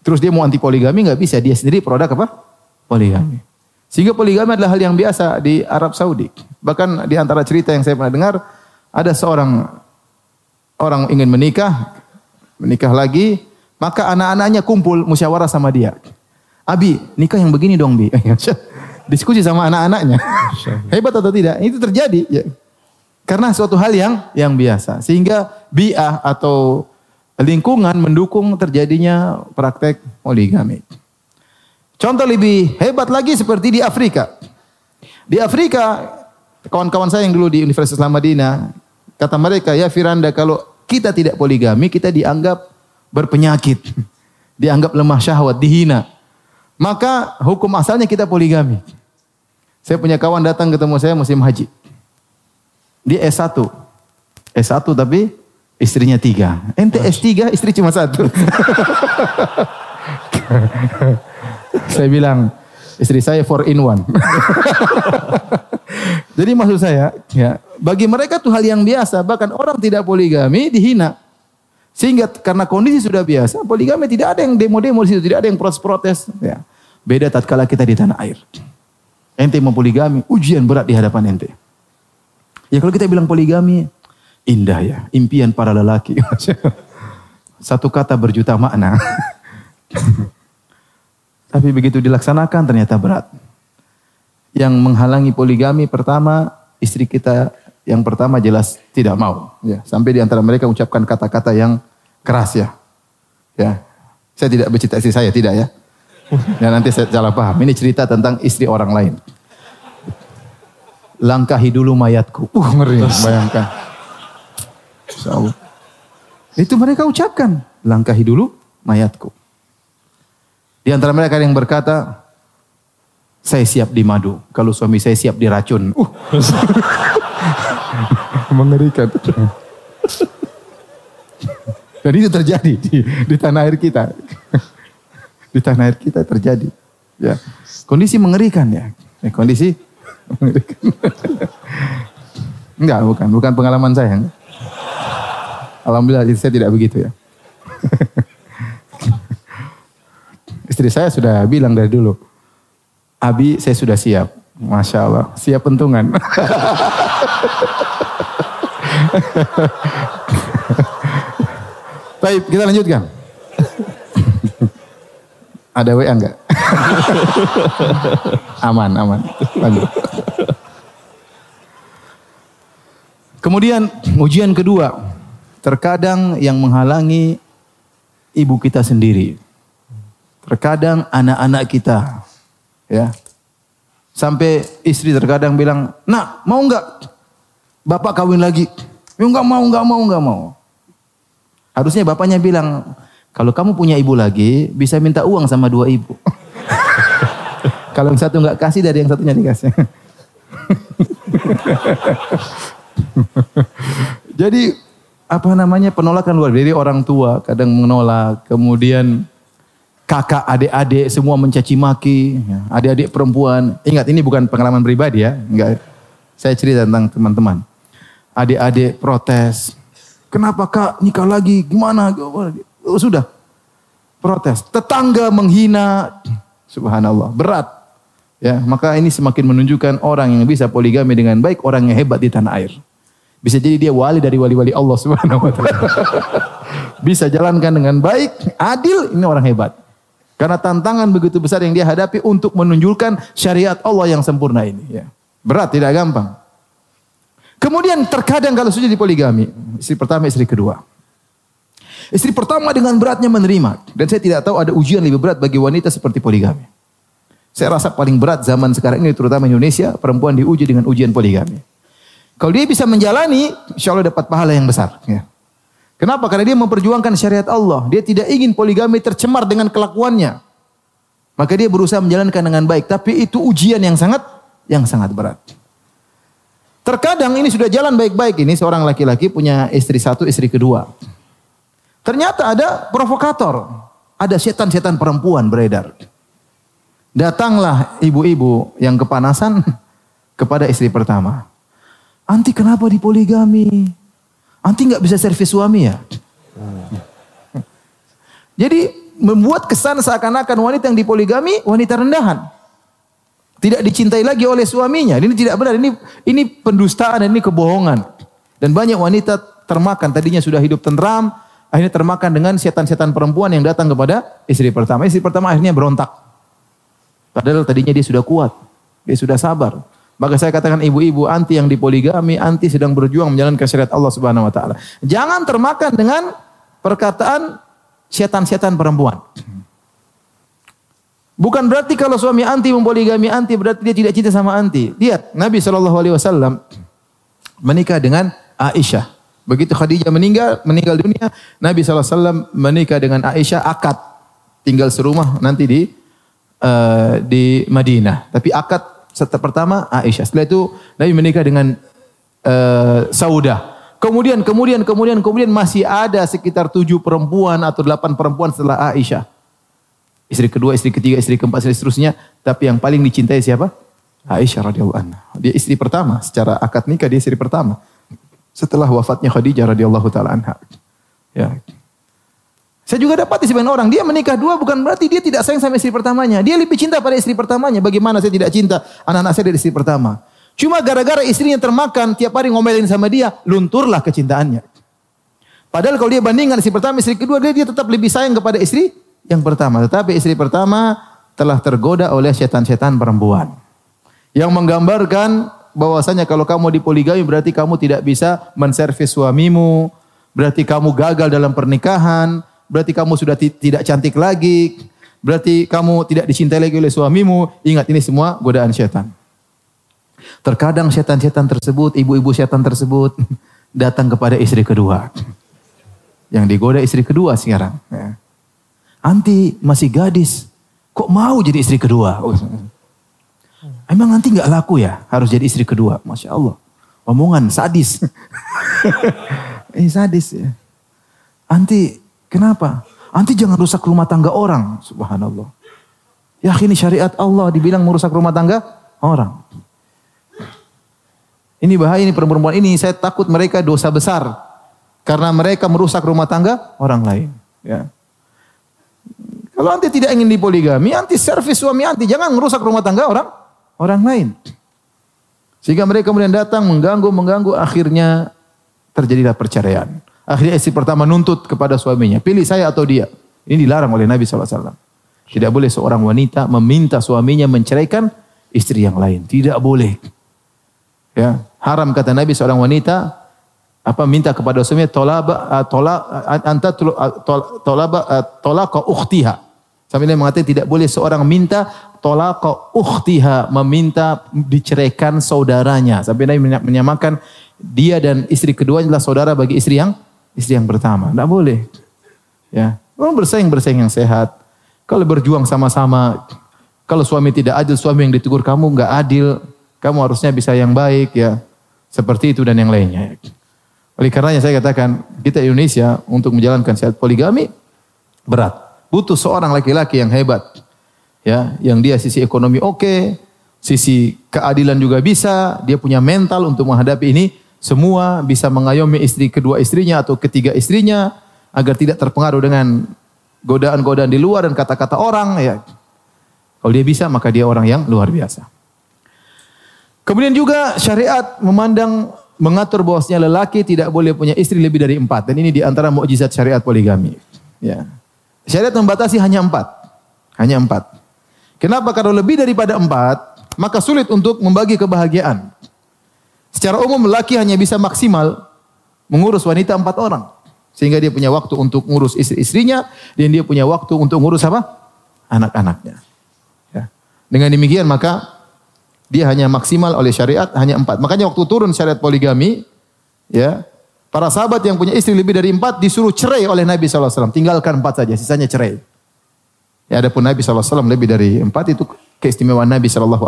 Terus dia mau anti poligami nggak bisa, dia sendiri produk apa? Poligami. Sehingga poligami adalah hal yang biasa di Arab Saudi. Bahkan di antara cerita yang saya pernah dengar, ada seorang orang ingin menikah, menikah lagi, maka anak-anaknya kumpul musyawarah sama dia. Abi, nikah yang begini dong, Bi. [laughs] Diskusi sama anak-anaknya. Hebat atau tidak? Itu terjadi. Ya. Karena suatu hal yang yang biasa. Sehingga bi'ah atau lingkungan mendukung terjadinya praktek poligami. Contoh lebih hebat lagi seperti di Afrika. Di Afrika, kawan-kawan saya yang dulu di Universitas Islam Madinah, kata mereka, ya Firanda, kalau kita tidak poligami, kita dianggap berpenyakit. [laughs] Dianggap lemah syahwat, dihina. Maka hukum asalnya kita poligami. Saya punya kawan datang ketemu saya musim haji. Dia S1. S1 tapi istrinya tiga. Ente S3, istri cuma satu. [laughs] saya bilang, istri saya four in one. [laughs] Jadi maksud saya, ya, bagi mereka itu hal yang biasa. Bahkan orang tidak poligami dihina. Sehingga karena kondisi sudah biasa, poligami tidak ada yang demo-demo di situ, tidak ada yang protes-protes. Ya. Beda tatkala kita di tanah air. Ente mau poligami, ujian berat di hadapan ente. Ya kalau kita bilang poligami, indah ya, impian para lelaki. [laughs] Satu kata berjuta makna. [laughs] Tapi begitu dilaksanakan ternyata berat. Yang menghalangi poligami pertama, istri kita yang pertama jelas tidak mau. Ya, sampai di antara mereka ucapkan kata-kata yang keras ya. Ya, saya tidak bercerita istri saya, tidak ya. Ya nanti saya salah paham. Ini cerita tentang istri orang lain. Langkahi dulu mayatku. Uh, ngeri. Bayangkan. So, itu mereka ucapkan. Langkahi dulu mayatku. Di antara mereka yang berkata, saya siap di madu. Kalau suami saya siap diracun. Uh. [laughs] Mengerikan. [laughs] Dan itu terjadi di, di tanah air kita [laughs] di tanah air kita terjadi. Ya. Kondisi mengerikan ya. ya kondisi. [laughs] Enggak, bukan. Bukan pengalaman saya. Alhamdulillah saya tidak begitu ya. [laughs] Istri saya sudah bilang dari dulu. Abi saya sudah siap. Masya Allah. Siap pentungan. [laughs] Baik, kita lanjutkan. Ada WA enggak? Aman, aman. Lanjut. Kemudian ujian kedua, terkadang yang menghalangi ibu kita sendiri. Terkadang anak-anak kita. Ya. Sampai istri terkadang bilang, "Nak, mau enggak bapak kawin lagi?" Ya enggak mau, enggak mau, enggak mau. Harusnya bapaknya bilang, kalau kamu punya ibu lagi, bisa minta uang sama dua ibu. [laughs] Kalau yang satu nggak kasih, dari yang satunya dikasih. [laughs] Jadi apa namanya penolakan luar dari orang tua kadang menolak, kemudian kakak, adik-adik semua mencaci maki, ya, adik-adik perempuan. Ingat ini bukan pengalaman pribadi ya, enggak. Saya cerita tentang teman-teman. Adik-adik protes, kenapa kak nikah lagi, gimana? Oh, sudah. Protes. Tetangga menghina. Subhanallah. Berat. Ya, maka ini semakin menunjukkan orang yang bisa poligami dengan baik, orang yang hebat di tanah air. Bisa jadi dia wali dari wali-wali Allah Subhanahu wa taala. [laughs] bisa jalankan dengan baik, adil, ini orang hebat. Karena tantangan begitu besar yang dia hadapi untuk menunjukkan syariat Allah yang sempurna ini, ya. Berat, tidak gampang. Kemudian terkadang kalau sudah dipoligami, istri pertama, istri kedua. Istri pertama dengan beratnya menerima. Dan saya tidak tahu ada ujian lebih berat bagi wanita seperti poligami. Saya rasa paling berat zaman sekarang ini terutama Indonesia, perempuan diuji dengan ujian poligami. Kalau dia bisa menjalani, insya Allah dapat pahala yang besar. Ya. Kenapa? Karena dia memperjuangkan syariat Allah. Dia tidak ingin poligami tercemar dengan kelakuannya. Maka dia berusaha menjalankan dengan baik. Tapi itu ujian yang sangat yang sangat berat. Terkadang ini sudah jalan baik-baik ini seorang laki-laki punya istri satu, istri kedua. Ternyata ada provokator, ada setan-setan perempuan beredar. Datanglah ibu-ibu yang kepanasan [laughs] kepada istri pertama. Anti kenapa dipoligami? Anti nggak bisa servis suami ya? [laughs] Jadi membuat kesan seakan-akan wanita yang dipoligami wanita rendahan. Tidak dicintai lagi oleh suaminya. Ini tidak benar. Ini ini pendustaan dan ini kebohongan. Dan banyak wanita termakan tadinya sudah hidup tentram, akhirnya termakan dengan setan-setan perempuan yang datang kepada istri pertama. Istri pertama akhirnya berontak. Padahal tadinya dia sudah kuat, dia sudah sabar. Maka saya katakan ibu-ibu anti yang dipoligami, anti sedang berjuang menjalankan syariat Allah Subhanahu wa taala. Jangan termakan dengan perkataan setan-setan perempuan. Bukan berarti kalau suami anti mempoligami anti berarti dia tidak cinta sama anti. Lihat Nabi Shallallahu Alaihi Wasallam menikah dengan Aisyah. Begitu Khadijah meninggal meninggal dunia, Nabi SAW menikah dengan Aisyah akad tinggal serumah nanti di uh, di Madinah. Tapi akad pertama Aisyah. Setelah itu Nabi menikah dengan uh, Saudah. Kemudian, kemudian, kemudian, kemudian masih ada sekitar tujuh perempuan atau delapan perempuan setelah Aisyah. Istri kedua, istri ketiga, istri keempat, istri seterusnya. Tapi yang paling dicintai siapa? Aisyah radhiyallahu anha. Dia istri pertama. Secara akad nikah dia istri pertama. Setelah wafatnya Khadijah radhiyallahu taala anha. Ya. Saya juga dapat sebagian orang, dia menikah dua bukan berarti dia tidak sayang sama istri pertamanya. Dia lebih cinta pada istri pertamanya. Bagaimana saya tidak cinta anak-anak saya dari istri pertama. Cuma gara-gara istrinya termakan, tiap hari ngomelin sama dia, lunturlah kecintaannya. Padahal kalau dia bandingkan istri pertama, istri kedua, dia, dia tetap lebih sayang kepada istri yang pertama. Tetapi istri pertama telah tergoda oleh setan-setan perempuan. Yang menggambarkan bahwasanya kalau kamu dipoligami berarti kamu tidak bisa menservis suamimu, berarti kamu gagal dalam pernikahan, berarti kamu sudah tidak cantik lagi, berarti kamu tidak dicintai lagi oleh suamimu. Ingat ini semua godaan setan. Terkadang setan-setan tersebut, ibu-ibu setan tersebut [laughs] datang kepada istri kedua. Yang digoda istri kedua sekarang. Ya. Anti masih gadis, kok mau jadi istri kedua? Oh, emang nanti nggak laku ya harus jadi istri kedua? Masya Allah. Omongan sadis. [laughs] eh sadis ya. Anti Kenapa? Nanti jangan rusak rumah tangga orang. Subhanallah. Ya ini syariat Allah dibilang merusak rumah tangga orang. Ini bahaya ini perempuan ini. Saya takut mereka dosa besar. Karena mereka merusak rumah tangga orang lain. Ya. Kalau anti tidak ingin dipoligami, anti servis suami anti. Jangan merusak rumah tangga orang orang lain. Sehingga mereka kemudian datang mengganggu, mengganggu. Akhirnya terjadilah perceraian. Akhirnya istri pertama nuntut kepada suaminya, pilih saya atau dia. Ini dilarang oleh Nabi SAW. Tidak boleh seorang wanita meminta suaminya menceraikan istri yang lain. Tidak boleh. Ya, haram kata Nabi seorang wanita apa minta kepada suaminya tolaba uh, tola uh, anta uh, tolaba tolaka ukhtiha. Sampai dia mengatakan tidak boleh seorang minta tolaka ukhtiha meminta diceraikan saudaranya. Sampai Nabi menyamakan dia dan istri kedua adalah saudara bagi istri yang istri yang pertama. Tidak boleh. Ya, Kalau bersaing-bersaing yang sehat. Kalau berjuang sama-sama. Kalau suami tidak adil, suami yang ditegur kamu nggak adil. Kamu harusnya bisa yang baik ya. Seperti itu dan yang lainnya. Oleh karenanya saya katakan, kita Indonesia untuk menjalankan syariat poligami berat. Butuh seorang laki-laki yang hebat. Ya, yang dia sisi ekonomi oke, sisi keadilan juga bisa, dia punya mental untuk menghadapi ini semua bisa mengayomi istri kedua istrinya atau ketiga istrinya agar tidak terpengaruh dengan godaan-godaan di luar dan kata-kata orang ya. Kalau dia bisa maka dia orang yang luar biasa. Kemudian juga syariat memandang mengatur bahwasanya lelaki tidak boleh punya istri lebih dari empat dan ini di antara mukjizat syariat poligami. Ya. Syariat membatasi hanya empat, hanya empat. Kenapa? Kalau lebih daripada empat, maka sulit untuk membagi kebahagiaan. Secara umum laki hanya bisa maksimal mengurus wanita empat orang. Sehingga dia punya waktu untuk ngurus istri-istrinya dan dia punya waktu untuk ngurus apa? Anak-anaknya. Ya. Dengan demikian maka dia hanya maksimal oleh syariat hanya empat. Makanya waktu turun syariat poligami, ya para sahabat yang punya istri lebih dari empat disuruh cerai oleh Nabi SAW. Tinggalkan empat saja, sisanya cerai. Ya, adapun Nabi SAW lebih dari empat itu keistimewaan Nabi SAW.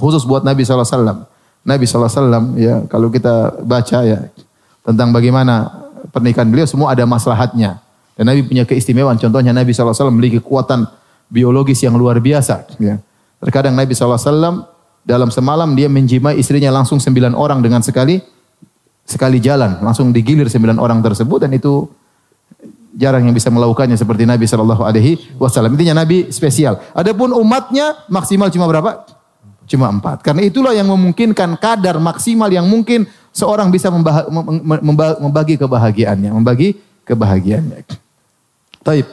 Khusus buat Nabi SAW. Nabi SAW ya kalau kita baca ya tentang bagaimana pernikahan beliau semua ada maslahatnya. Dan Nabi punya keistimewaan. Contohnya Nabi SAW memiliki kekuatan biologis yang luar biasa. Ya. Terkadang Nabi SAW dalam semalam dia menjimai istrinya langsung sembilan orang dengan sekali sekali jalan. Langsung digilir sembilan orang tersebut dan itu jarang yang bisa melakukannya seperti Nabi Shallallahu Alaihi Wasallam. Intinya Nabi spesial. Adapun umatnya maksimal cuma berapa? Cuma empat. Karena itulah yang memungkinkan kadar maksimal yang mungkin seorang bisa membagi kebahagiaannya, membagi kebahagiaannya. Taib.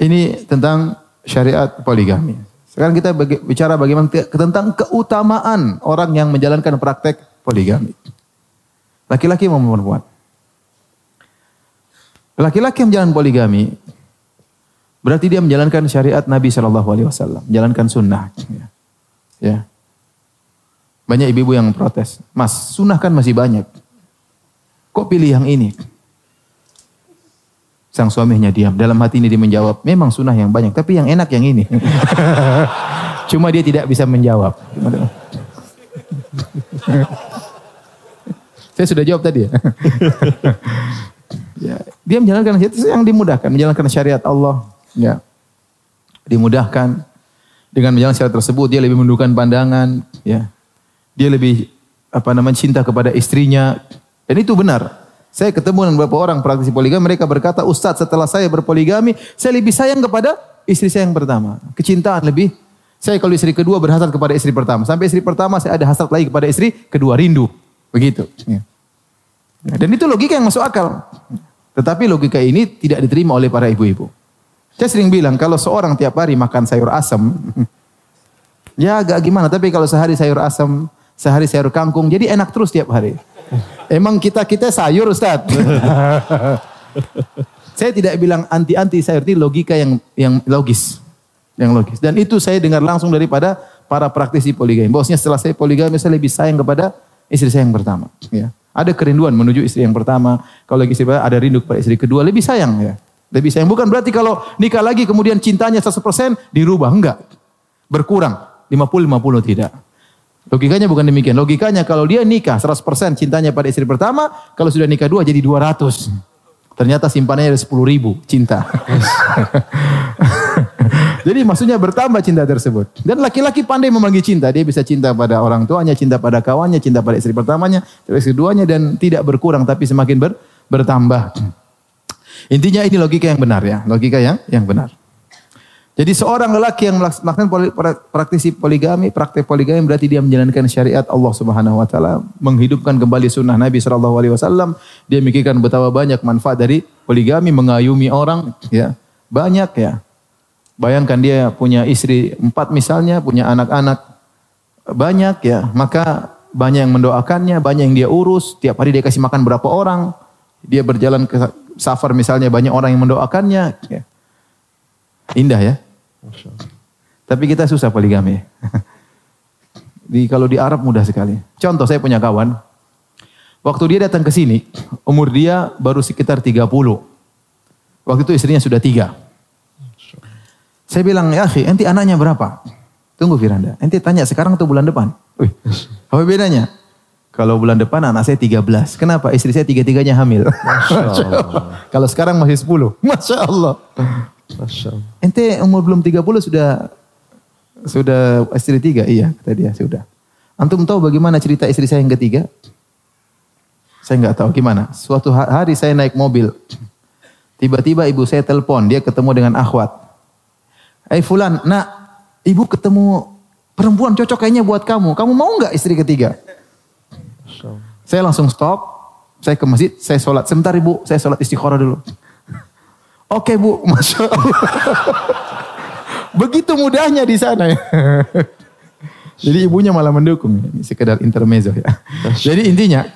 Ini tentang syariat poligami. Sekarang kita bicara bagaimana tentang keutamaan orang yang menjalankan praktek poligami. Laki-laki maupun perempuan. Laki-laki yang menjalankan poligami berarti dia menjalankan syariat Nabi Shallallahu Alaihi Wasallam, menjalankan sunnah. Ya. ya. Banyak ibu-ibu yang protes, Mas, sunnah kan masih banyak. Kok pilih yang ini? Sang suaminya diam. Dalam hati ini dia menjawab, memang sunnah yang banyak, tapi yang enak yang ini. [laughs] Cuma dia tidak bisa menjawab. [laughs] Saya sudah jawab tadi ya. [laughs] ya. Dia menjalankan itu yang dimudahkan, menjalankan syariat Allah. Ya. Dimudahkan. Dengan menjalankan syariat tersebut, dia lebih menundukkan pandangan. Ya. Dia lebih apa namanya cinta kepada istrinya. Dan itu benar. Saya ketemu dengan beberapa orang praktisi poligami, mereka berkata, Ustadz setelah saya berpoligami, saya lebih sayang kepada istri saya yang pertama. Kecintaan lebih, saya kalau istri kedua berhasrat kepada istri pertama. Sampai istri pertama saya ada hasrat lagi kepada istri kedua, rindu. Begitu. Ya. Dan itu logika yang masuk akal. Tetapi logika ini tidak diterima oleh para ibu-ibu. Saya sering bilang, kalau seorang tiap hari makan sayur asam, [laughs] ya agak gimana. Tapi kalau sehari sayur asam, sehari sayur kangkung, jadi enak terus tiap hari. Emang kita kita sayur Ustaz. [laughs] saya tidak bilang anti-anti sayur itu logika yang yang logis. Yang logis. Dan itu saya dengar langsung daripada para praktisi poligami. Bosnya setelah saya poligami saya lebih sayang kepada istri saya yang pertama. Ya. Ada kerinduan menuju istri yang pertama. Kalau lagi istri ada rindu kepada istri kedua, lebih sayang ya. Lebih sayang. Bukan berarti kalau nikah lagi kemudian cintanya 100% dirubah. Enggak. Berkurang. 50-50 tidak. Logikanya bukan demikian. Logikanya kalau dia nikah 100% cintanya pada istri pertama, kalau sudah nikah dua jadi 200. Ternyata simpanannya ada 10 ribu cinta. [laughs] jadi maksudnya bertambah cinta tersebut. Dan laki-laki pandai membagi cinta. Dia bisa cinta pada orang tuanya, cinta pada kawannya, cinta pada istri pertamanya, istri keduanya dan tidak berkurang tapi semakin ber, bertambah. Intinya ini logika yang benar ya, logika yang yang benar. Jadi seorang lelaki yang melaksanakan praktisi poligami, praktek poligami berarti dia menjalankan syariat Allah Subhanahu wa taala, menghidupkan kembali sunnah Nabi sallallahu alaihi wasallam, dia memikirkan betapa banyak manfaat dari poligami mengayumi orang, ya. Banyak ya. Bayangkan dia punya istri empat misalnya, punya anak-anak banyak ya, maka banyak yang mendoakannya, banyak yang dia urus, tiap hari dia kasih makan berapa orang, dia berjalan safar misalnya banyak orang yang mendoakannya, ya. Indah ya. Tapi kita susah poligami. [laughs] di kalau di Arab mudah sekali. Contoh saya punya kawan. Waktu dia datang ke sini, umur dia baru sekitar 30. Waktu itu istrinya sudah tiga. Saya bilang, ya akhi, enti anaknya berapa? Tunggu Firanda, enti tanya sekarang atau bulan depan? Wih, apa bedanya? Kalau bulan depan anak saya 13. Kenapa? Istri saya tiga-tiganya hamil. Masya [laughs] Allah. Kalau sekarang masih 10. [laughs] Masya Allah. Masya Allah. Ente umur belum 30 sudah sudah istri tiga? Iya, kata dia, sudah. Antum tahu bagaimana cerita istri saya yang ketiga? Saya nggak tahu gimana. Suatu hari saya naik mobil. Tiba-tiba ibu saya telepon, dia ketemu dengan akhwat. Eh fulan, nak, ibu ketemu perempuan cocok kayaknya buat kamu. Kamu mau nggak istri ketiga? Saya langsung stop, saya ke masjid, saya sholat. Sebentar ibu, saya sholat istiqoroh dulu. [laughs] Oke bu, [laughs] masya Allah. Begitu mudahnya di sana ya. [laughs] Jadi ibunya malah mendukung. Ini sekedar intermezzo ya. Jadi intinya.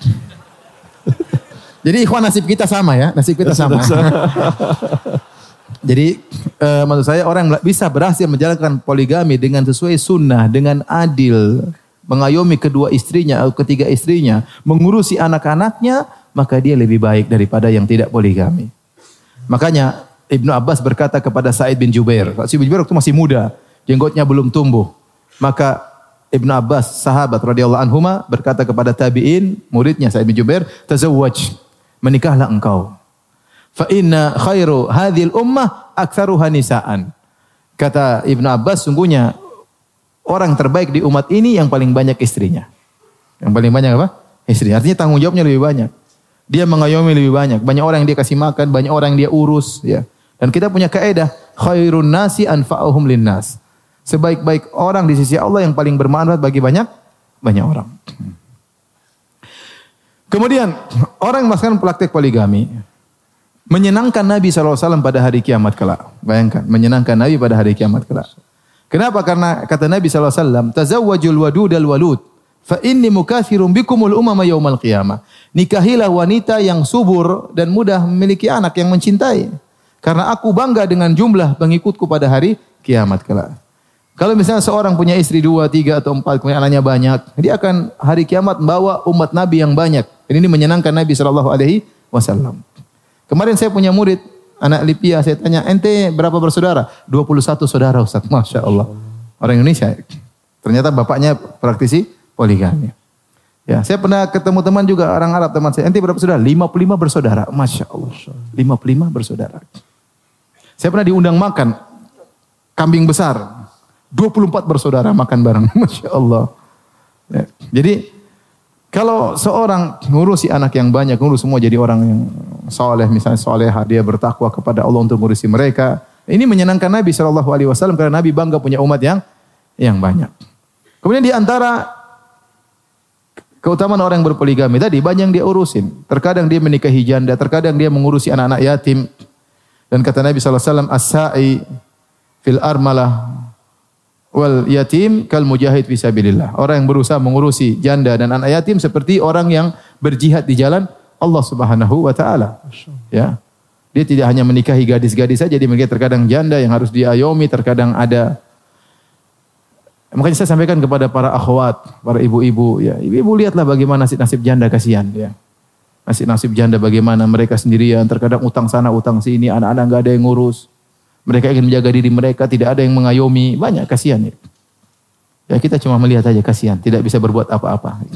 jadi ikhwan nasib kita sama ya. Nasib kita sama. jadi uh, maksud saya orang bisa berhasil menjalankan poligami dengan sesuai sunnah, dengan adil, mengayomi kedua istrinya atau ketiga istrinya, mengurusi anak-anaknya, maka dia lebih baik daripada yang tidak poligami. Makanya Ibnu Abbas berkata kepada Said bin Jubair. Said bin Jubair waktu masih muda, jenggotnya belum tumbuh. Maka Ibnu Abbas, sahabat radhiyallahu anhuma berkata kepada tabi'in, muridnya Sa'id bin Jubair, "Tazawwaj, menikahlah engkau." Fa inna khairu hadhil ummah aktsaruha nisaan. Kata Ibnu Abbas, sungguhnya orang terbaik di umat ini yang paling banyak istrinya. Yang paling banyak apa? Istri. Artinya tanggung jawabnya lebih banyak. Dia mengayomi lebih banyak. Banyak orang yang dia kasih makan, banyak orang yang dia urus. Ya. Dan kita punya kaedah, khairun nasi anfa'uhum linnas. Sebaik-baik orang di sisi Allah yang paling bermanfaat bagi banyak banyak orang. Kemudian orang yang melaksanakan praktek poligami menyenangkan Nabi SAW pada hari kiamat kelak. Bayangkan, menyenangkan Nabi pada hari kiamat kelak. Kenapa? Karena kata Nabi SAW, Tazawwajul wadud al walud. Fa inni mukathirum bikumul umama yaumal qiyamah. Nikahilah wanita yang subur dan mudah memiliki anak yang mencintai. Karena aku bangga dengan jumlah pengikutku pada hari kiamat kelak. Kalau misalnya seorang punya istri dua, tiga atau empat, kemudian anaknya banyak, dia akan hari kiamat membawa umat Nabi yang banyak. Dan ini menyenangkan Nabi Shallallahu Alaihi Wasallam. Kemarin saya punya murid anak Lipia, saya tanya, ente berapa bersaudara? 21 saudara Ustaz. Masya Allah. Orang Indonesia. Ternyata bapaknya praktisi poligami. Ya, saya pernah ketemu teman juga orang Arab teman saya. Ente berapa saudara? 55 bersaudara. Masya Allah. 55 bersaudara. Saya pernah diundang makan kambing besar. 24 bersaudara makan bareng. [laughs] Masya Allah. Ya. Jadi kalau seorang ngurusi anak yang banyak, ngurus semua jadi orang yang soleh, misalnya soleha, dia bertakwa kepada Allah untuk ngurusi mereka. Ini menyenangkan Nabi Shallallahu Alaihi Wasallam karena Nabi bangga punya umat yang yang banyak. Kemudian di antara Keutamaan orang yang berpoligami tadi banyak yang dia urusin. Terkadang dia menikahi janda, terkadang dia mengurusi anak-anak yatim. Dan kata Nabi SAW, As-sa'i fil armalah wal yatim kal mujahid fisabilillah. Orang yang berusaha mengurusi janda dan anak yatim seperti orang yang berjihad di jalan Allah Subhanahu wa taala. Ya. Dia tidak hanya menikahi gadis-gadis saja, dia menikahi terkadang janda yang harus diayomi, terkadang ada Makanya saya sampaikan kepada para akhwat, para ibu-ibu, ya, ibu-ibu lihatlah bagaimana nasib-nasib janda kasihan, ya. Nasib-nasib janda bagaimana mereka sendirian, terkadang utang sana, utang sini, anak-anak nggak ada yang ngurus. Mereka ingin menjaga diri mereka, tidak ada yang mengayomi, banyak kasihan ya. Ya kita cuma melihat aja kasihan, tidak bisa berbuat apa-apa. [laughs]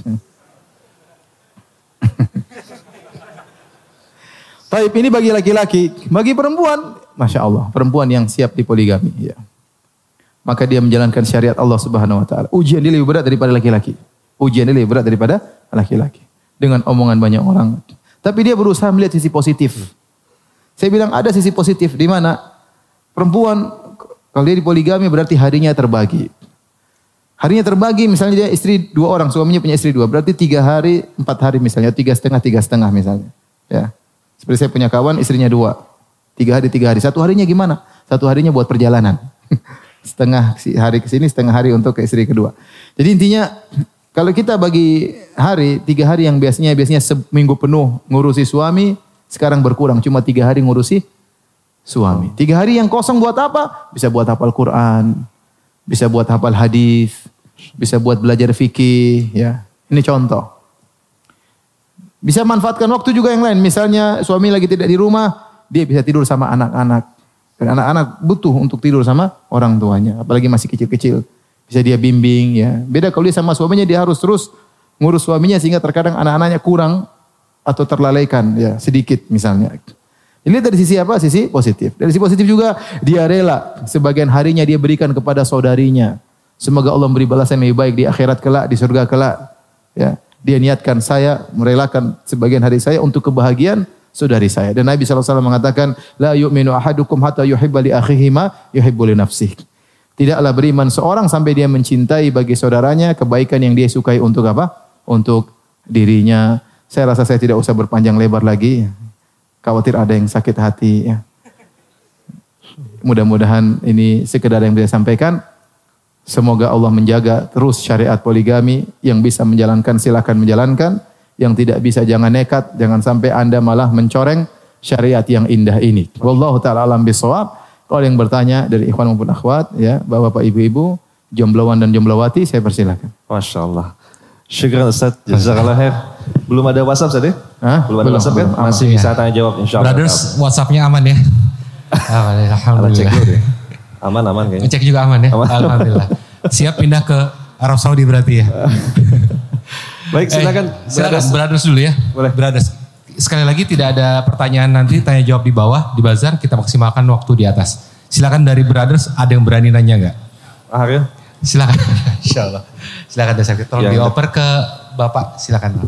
Tapi ini bagi laki-laki, bagi perempuan, masya Allah, perempuan yang siap dipoligami. Ya maka dia menjalankan syariat Allah Subhanahu wa taala. Ujian dia lebih berat daripada laki-laki. Ujian dia lebih berat daripada laki-laki. Dengan omongan banyak orang. Tapi dia berusaha melihat sisi positif. Saya bilang ada sisi positif di mana perempuan kalau dia di poligami berarti harinya terbagi. Harinya terbagi misalnya dia istri dua orang, suaminya punya istri dua. Berarti tiga hari, empat hari misalnya, tiga setengah, tiga setengah misalnya. Ya. Seperti saya punya kawan istrinya dua. Tiga hari, tiga hari. Satu harinya gimana? Satu harinya buat perjalanan. [laughs] setengah hari ke sini, setengah hari untuk ke istri kedua. Jadi intinya kalau kita bagi hari, tiga hari yang biasanya biasanya seminggu penuh ngurusi suami, sekarang berkurang cuma tiga hari ngurusi suami. Tiga hari yang kosong buat apa? Bisa buat hafal Quran, bisa buat hafal hadis, bisa buat belajar fikih, ya. Ini contoh. Bisa manfaatkan waktu juga yang lain. Misalnya suami lagi tidak di rumah, dia bisa tidur sama anak-anak. Dan anak-anak butuh untuk tidur sama orang tuanya, apalagi masih kecil-kecil. Bisa dia bimbing ya. Beda kalau dia sama suaminya dia harus terus ngurus suaminya sehingga terkadang anak-anaknya kurang atau terlalaikan ya sedikit misalnya. Ini dari sisi apa? Sisi positif. Dari sisi positif juga dia rela sebagian harinya dia berikan kepada saudarinya. Semoga Allah memberi balasan yang lebih baik di akhirat kelak, di surga kelak. Ya, dia niatkan saya merelakan sebagian hari saya untuk kebahagiaan saudari saya. Dan Nabi SAW mengatakan, La yu'minu ahadukum hatta yuhibba li akhihi ma yuhibbu li nafsih. Tidaklah beriman seorang sampai dia mencintai bagi saudaranya kebaikan yang dia sukai untuk apa? Untuk dirinya. Saya rasa saya tidak usah berpanjang lebar lagi. Khawatir ada yang sakit hati. Ya. Mudah-mudahan ini sekedar yang saya sampaikan. Semoga Allah menjaga terus syariat poligami yang bisa menjalankan silakan menjalankan yang tidak bisa jangan nekat, jangan sampai Anda malah mencoreng syariat yang indah ini. Wallahu taala alam bisawab. Kalau yang bertanya dari ikhwan maupun akhwat ya, Bapak Ibu-ibu, jombloan dan jomblowati saya persilakan. Masya Allah. Syukur Ustaz, jazakallah khair. Belum ada WhatsApp tadi? Hah? Belum ada Belum, WhatsApp kan? belum. Masih Aman. bisa tanya jawab insya Allah. Brothers, WhatsApp-nya aman ya? [laughs] Cek Alhamdulillah. dulu deh. Aman, aman kayaknya. Ngecek juga aman ya? Aman. Alhamdulillah. Siap pindah ke Arab Saudi berarti ya. [laughs] Baik, silakan. Eh, silakan Brothers. dulu ya. Boleh. Brothers. Sekali lagi tidak ada pertanyaan nanti tanya jawab di bawah di bazar kita maksimalkan waktu di atas. Silakan dari brothers ada yang berani nanya nggak? Ah, ya. Silakan. [laughs] Insya Allah. Silakan Desa Tolong Ya, dioper ke Bapak. Silakan.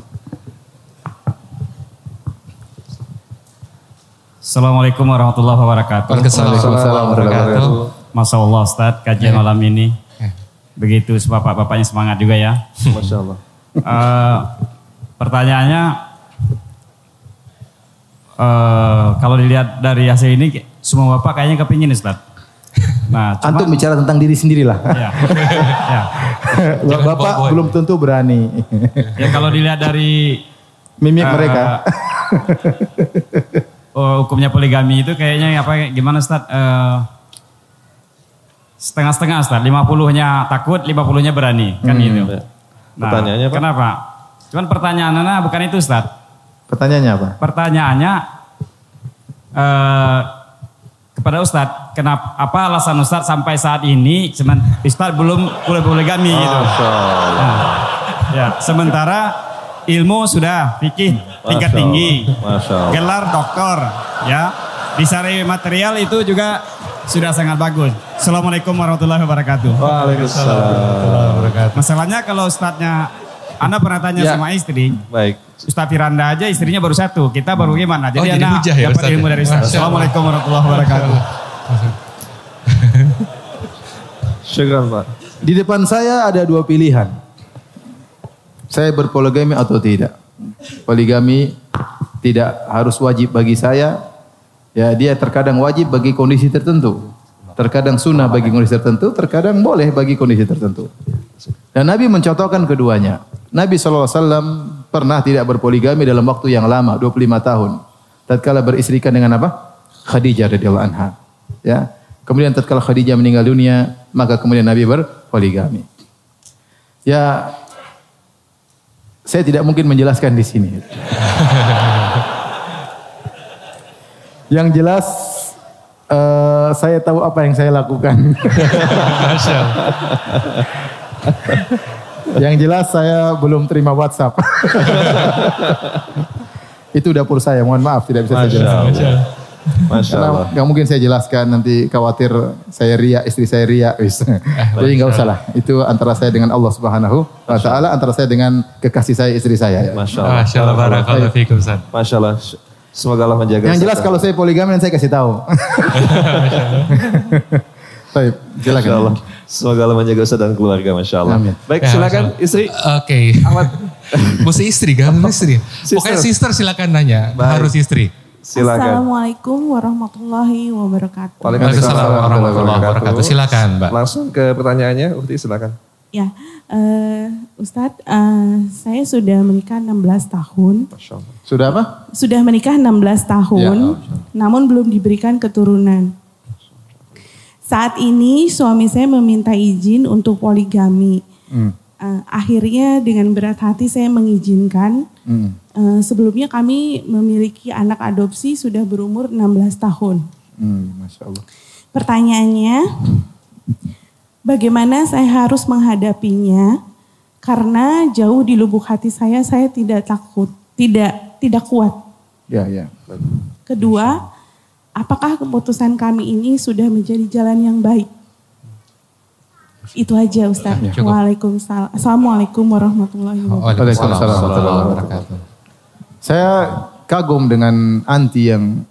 Assalamualaikum warahmatullahi wabarakatuh. Waalaikumsalam warahmatullahi wabarakatuh. Masya Allah Ustadz, kajian malam ini. Begitu bapak-bapaknya semangat juga ya. [laughs] Masya Allah. Eh, pertanyaannya, eh, kalau dilihat dari hasil ini, semua bapak kayaknya kepingin Ustadz. [laughs] Nah, cuma, Antum bicara tentang diri sendirilah. ya, [laughs] ya. Bapak bawa-bawa. belum tentu berani. ya kalau dilihat dari Mimik eh, mereka. Oh, hukumnya poligami itu kayaknya apa gimana Ustaz? Eh, setengah-setengah Ustaz, 50-nya takut, 50-nya berani, kan gitu. Ya. Pertanyaannya apa? Kenapa? Cuman pertanyaannya bukan itu Ustaz. Pertanyaannya apa? Pertanyaannya eh, kepada Ustadz, kenapa apa alasan Ustadz sampai saat ini cuman Ustadz belum boleh poligami gitu. Masya Allah. Nah, ya, sementara ilmu sudah fikih tingkat Masya tinggi. Masya Allah. Gelar doktor, ya. Disari material itu juga sudah sangat bagus. Assalamualaikum warahmatullahi wabarakatuh. Waalaikumsalam. Masalahnya kalau Ustadznya Anda pernah tanya Ya. sama istri, Baik. Ustadz Firanda aja istrinya baru satu, kita baru gimana? Jadi, Oh, jadi anak ya, dapat ya? ilmu dari Allah. Assalamualaikum warahmatullahi wabarakatuh. Syukran Pak. Di depan saya ada dua pilihan. Saya berpoligami atau tidak. Poligami tidak harus wajib bagi saya. Ya, dia terkadang wajib bagi kondisi tertentu. Terkadang sunnah bagi kondisi tertentu, terkadang boleh bagi kondisi tertentu. Dan Nabi mencontohkan keduanya. Nabi SAW pernah tidak berpoligami dalam waktu yang lama, 25 tahun. Tatkala beristrikan dengan apa? Khadijah radhiyallahu anha. Ya. Kemudian tatkala Khadijah meninggal dunia, maka kemudian Nabi berpoligami. Ya, saya tidak mungkin menjelaskan di sini. yang jelas eh, saya tahu apa yang saya lakukan. Masya yang jelas saya belum terima WhatsApp. [laughs] Itu dapur saya, mohon maaf tidak bisa saya Masya. Allah. Masya Karena nggak mungkin saya jelaskan nanti khawatir saya ria, istri saya ria. wis. [laughs] Jadi nggak usah lah. Itu antara saya dengan Allah Subhanahu wa taala, antara saya dengan kekasih saya, istri saya. ya. Masya Allah. Masya Allah. Barakallahu fikum. Masya Allah. Semoga Allah menjaga. Yang jelas kalau saya poligami saya kasih tahu. [laughs] Baik, Masya silakan. Allah. Semoga Allah menjaga Ustaz dan keluarga. Masya Allah. Amin. Baik Ya, silakan Masya Allah. istri. Oke. [laughs] Mesti istri kan? Istri. Pokoknya sister silakan nanya. Baik. Harus istri. Silakan. Assalamualaikum warahmatullahi wabarakatuh. Waalaikumsalam warahmatullahi wabarakatuh. Silakan, Mbak. Langsung ke pertanyaannya, Ukti silakan. Ya, eh, Ustadz, eh, saya sudah menikah 16 tahun. Sudah apa? Sudah menikah 16 tahun, namun belum diberikan keturunan. Saat ini suami saya meminta izin untuk poligami. Eh, akhirnya dengan berat hati saya mengizinkan. Hmm. Eh, sebelumnya kami memiliki anak adopsi sudah berumur 16 tahun. Hmm, Masya Allah. Pertanyaannya, bagaimana saya harus menghadapinya? Karena jauh di lubuk hati saya, saya tidak takut, tidak tidak kuat. Ya, ya. Kedua, apakah keputusan kami ini sudah menjadi jalan yang baik? Itu aja Ustaz. Cukup. Waalaikumsalam. Assalamualaikum warahmatullahi wabarakatuh. Waalaikumsalam Waalaikumsalam warahmatullahi wabarakatuh. Saya kagum dengan anti yang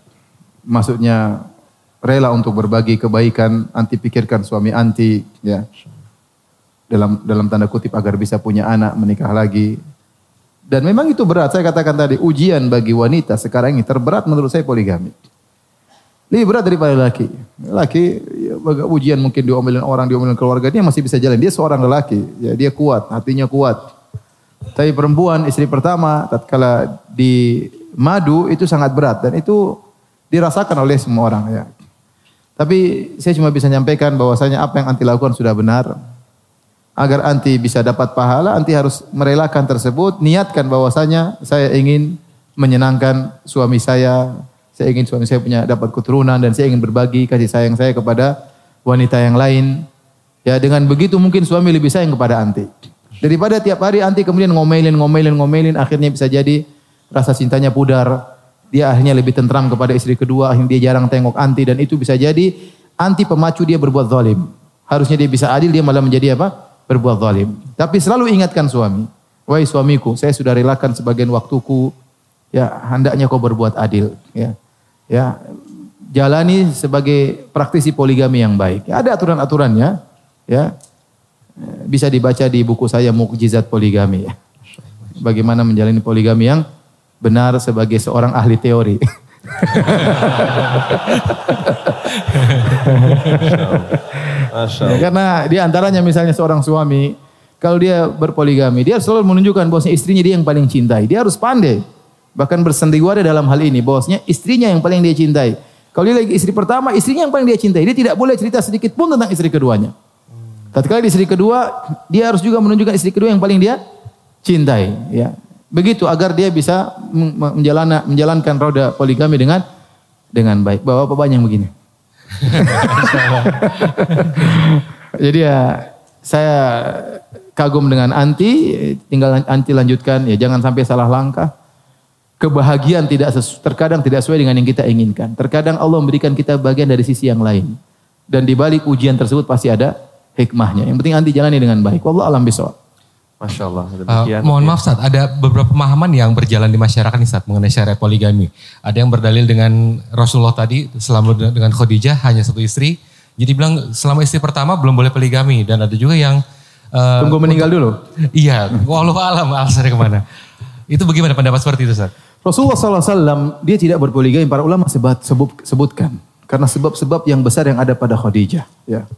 maksudnya rela untuk berbagi kebaikan, anti pikirkan suami anti, ya. Dalam dalam tanda kutip agar bisa punya anak, menikah lagi. Dan memang itu berat. Saya katakan tadi ujian bagi wanita sekarang ini terberat menurut saya poligami. Lebih berat daripada laki. Laki ya, ujian mungkin diomelin orang, diomelin keluarga dia masih bisa jalan. Dia seorang lelaki, ya dia kuat, hatinya kuat. Tapi perempuan istri pertama tatkala di madu itu sangat berat dan itu dirasakan oleh semua orang ya. Tapi saya cuma bisa nyampaikan bahwasanya apa yang anti lakukan sudah benar. Agar anti bisa dapat pahala, anti harus merelakan tersebut, niatkan bahwasanya saya ingin menyenangkan suami saya, saya ingin suami saya punya dapat keturunan dan saya ingin berbagi kasih sayang saya kepada wanita yang lain. Ya dengan begitu mungkin suami lebih sayang kepada anti. Daripada tiap hari anti kemudian ngomelin, ngomelin, ngomelin, akhirnya bisa jadi rasa cintanya pudar. Dia akhirnya lebih tentram kepada istri kedua, akhirnya dia jarang tengok anti dan itu bisa jadi anti pemacu dia berbuat zalim. Harusnya dia bisa adil, dia malah menjadi apa? Berbuat zalim. Tapi selalu ingatkan suami, wahai suamiku, saya sudah relakan sebagian waktuku, ya hendaknya kau berbuat adil, ya. Ya, jalani sebagai praktisi poligami yang baik. Ya, ada aturan-aturannya, ya. Bisa dibaca di buku saya Mukjizat Poligami. ya. [laughs] Bagaimana menjalani poligami yang benar sebagai seorang ahli teori. Masya Ya, karena di antaranya misalnya seorang suami, kalau dia berpoligami, dia selalu menunjukkan bahwasanya istrinya dia yang paling cintai. Dia harus pandai. Bahkan bersandiwara dalam hal ini, bahwasanya istrinya yang paling dia cintai. Kalau dia lagi istri pertama, istrinya yang paling dia cintai. Dia tidak boleh cerita sedikit pun tentang istri keduanya. Tatkala di istri kedua, dia harus juga menunjukkan istri kedua yang paling dia cintai. Ya, begitu agar dia bisa men- men- menjalana- menjalankan roda poligami dengan dengan baik. Bapak bapak yang begini. [laughs] Jadi ya saya kagum dengan anti, tinggal anti lanjutkan ya jangan sampai salah langkah. Kebahagiaan tidak sesu- terkadang tidak sesuai dengan yang kita inginkan. Terkadang Allah memberikan kita bagian dari sisi yang lain. Dan di balik ujian tersebut pasti ada hikmahnya. Yang penting anti jalani dengan baik. Wallah alam bisawab. Masya Allah. Uh, Demikian. mohon maaf Ustaz, ada beberapa pemahaman yang berjalan di masyarakat nih Ustaz mengenai syariat poligami. Ada yang berdalil dengan Rasulullah tadi selama dengan Khadijah hanya satu istri. Jadi bilang selama istri pertama belum boleh poligami dan ada juga yang uh, Tunggu meninggal dulu. Iya, walau alam alasannya ke mana. Itu bagaimana pendapat seperti itu Ustaz? Rasulullah SAW dia tidak berpoligami. Para ulama sebat, sebut, sebutkan karena sebab-sebab yang besar yang ada pada Khadijah. Ya,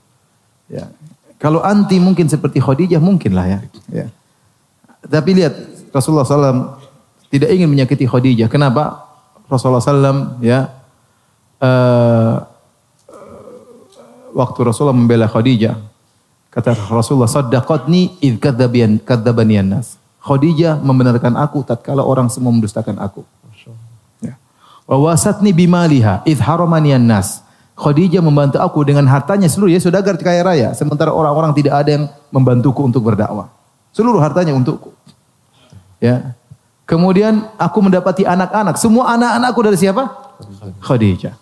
ya. Kalau anti mungkin seperti Khadijah mungkin lah ya. ya. Tapi lihat Rasulullah SAW tidak ingin menyakiti Khadijah. Kenapa? Rasulullah SAW ya eh, waktu Rasulullah membela Khadijah kata Rasulullah saddaqatni id kadzabian kadzabanian nas. Khadijah membenarkan aku tatkala orang semua mendustakan aku. Ya. Wa wasatni bimaliha id haramanian nas. Khadijah membantu aku dengan hartanya seluruh ya saudagar kaya raya sementara orang-orang tidak ada yang membantuku untuk berdakwah. Seluruh hartanya untukku. Ya. Kemudian aku mendapati anak-anak. Semua anak-anakku dari siapa? Khadijah.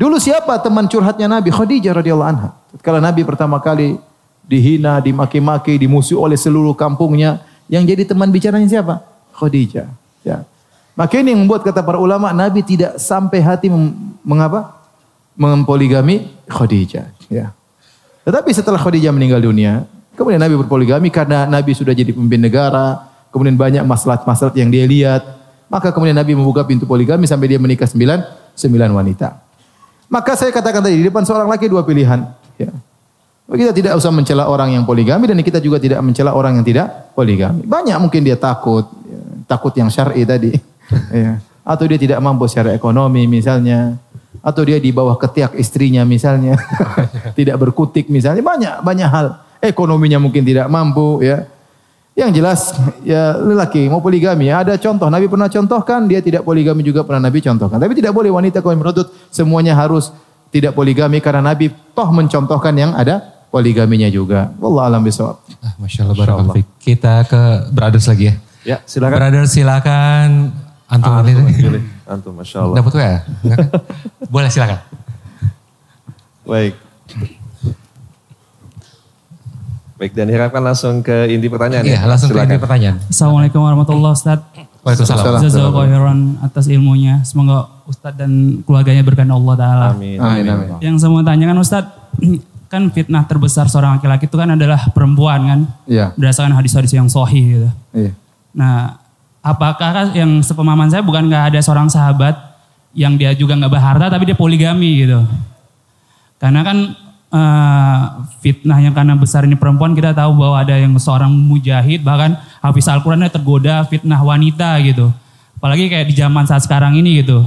Dulu siapa teman curhatnya Nabi? Khadijah radhiyallahu anha. Kalau Nabi pertama kali dihina, dimaki-maki, dimusuhi oleh seluruh kampungnya, yang jadi teman bicaranya siapa? Khadijah. Ya. Maka ini yang membuat kata para ulama Nabi tidak sampai hati mengapa? Mempoligami Khadijah. Ya. Tetapi setelah Khadijah meninggal dunia, kemudian Nabi berpoligami karena Nabi sudah jadi pemimpin negara, kemudian banyak masalah-masalah yang dia lihat, maka kemudian Nabi membuka pintu poligami sampai dia menikah sembilan, sembilan wanita. Maka saya katakan tadi di depan seorang laki dua pilihan. Ya. Kita tidak usah mencela orang yang poligami dan kita juga tidak mencela orang yang tidak poligami. Banyak mungkin dia takut, ya, takut yang syar'i tadi, [laughs] ya. atau dia tidak mampu secara ekonomi misalnya, atau dia di bawah ketiak istrinya misalnya, [laughs] tidak berkutik misalnya, banyak banyak hal. Ekonominya mungkin tidak mampu, ya. Yang jelas ya lelaki mau poligami ada contoh Nabi pernah contohkan dia tidak poligami juga pernah Nabi contohkan tapi tidak boleh wanita kalau menuntut semuanya harus tidak poligami karena Nabi toh mencontohkan yang ada poligaminya juga. Wallah alam bisawab. Ah, Masya Allah, barakallahu fiik. Kita ke brothers lagi ya. Ya silakan. Brothers silakan. Antum Ah, pilih. Antum, Masya Allah. Dapat WA? Enggak kan? Boleh silakan. Baik. Baik, dan harapkan langsung ke inti pertanyaan Iya, ya. langsung ke Silakan. inti pertanyaan. Assalamualaikum warahmatullahi Ustaz. Waalaikumsalam. Jazakallahu khairan atas ilmunya. Semoga Ustaz dan keluarganya berkahi Allah Ta'ala. Amin. Amin amin. Yang saya mau tanyakan Ustaz, [clears throat] kan fitnah terbesar seorang laki-laki itu kan adalah perempuan kan? Iya. Berdasarkan hadis-hadis yang sahih gitu. Iya. Nah, apakah yang sepemahaman saya bukan nggak ada seorang sahabat yang dia juga nggak berharta tapi dia poligami gitu. Karena kan eh, fitnah yang karena besar ini perempuan kita tahu bahwa ada yang seorang mujahid bahkan hafiz Al-Qur'annya tergoda fitnah wanita gitu. Apalagi kayak di zaman saat sekarang ini gitu.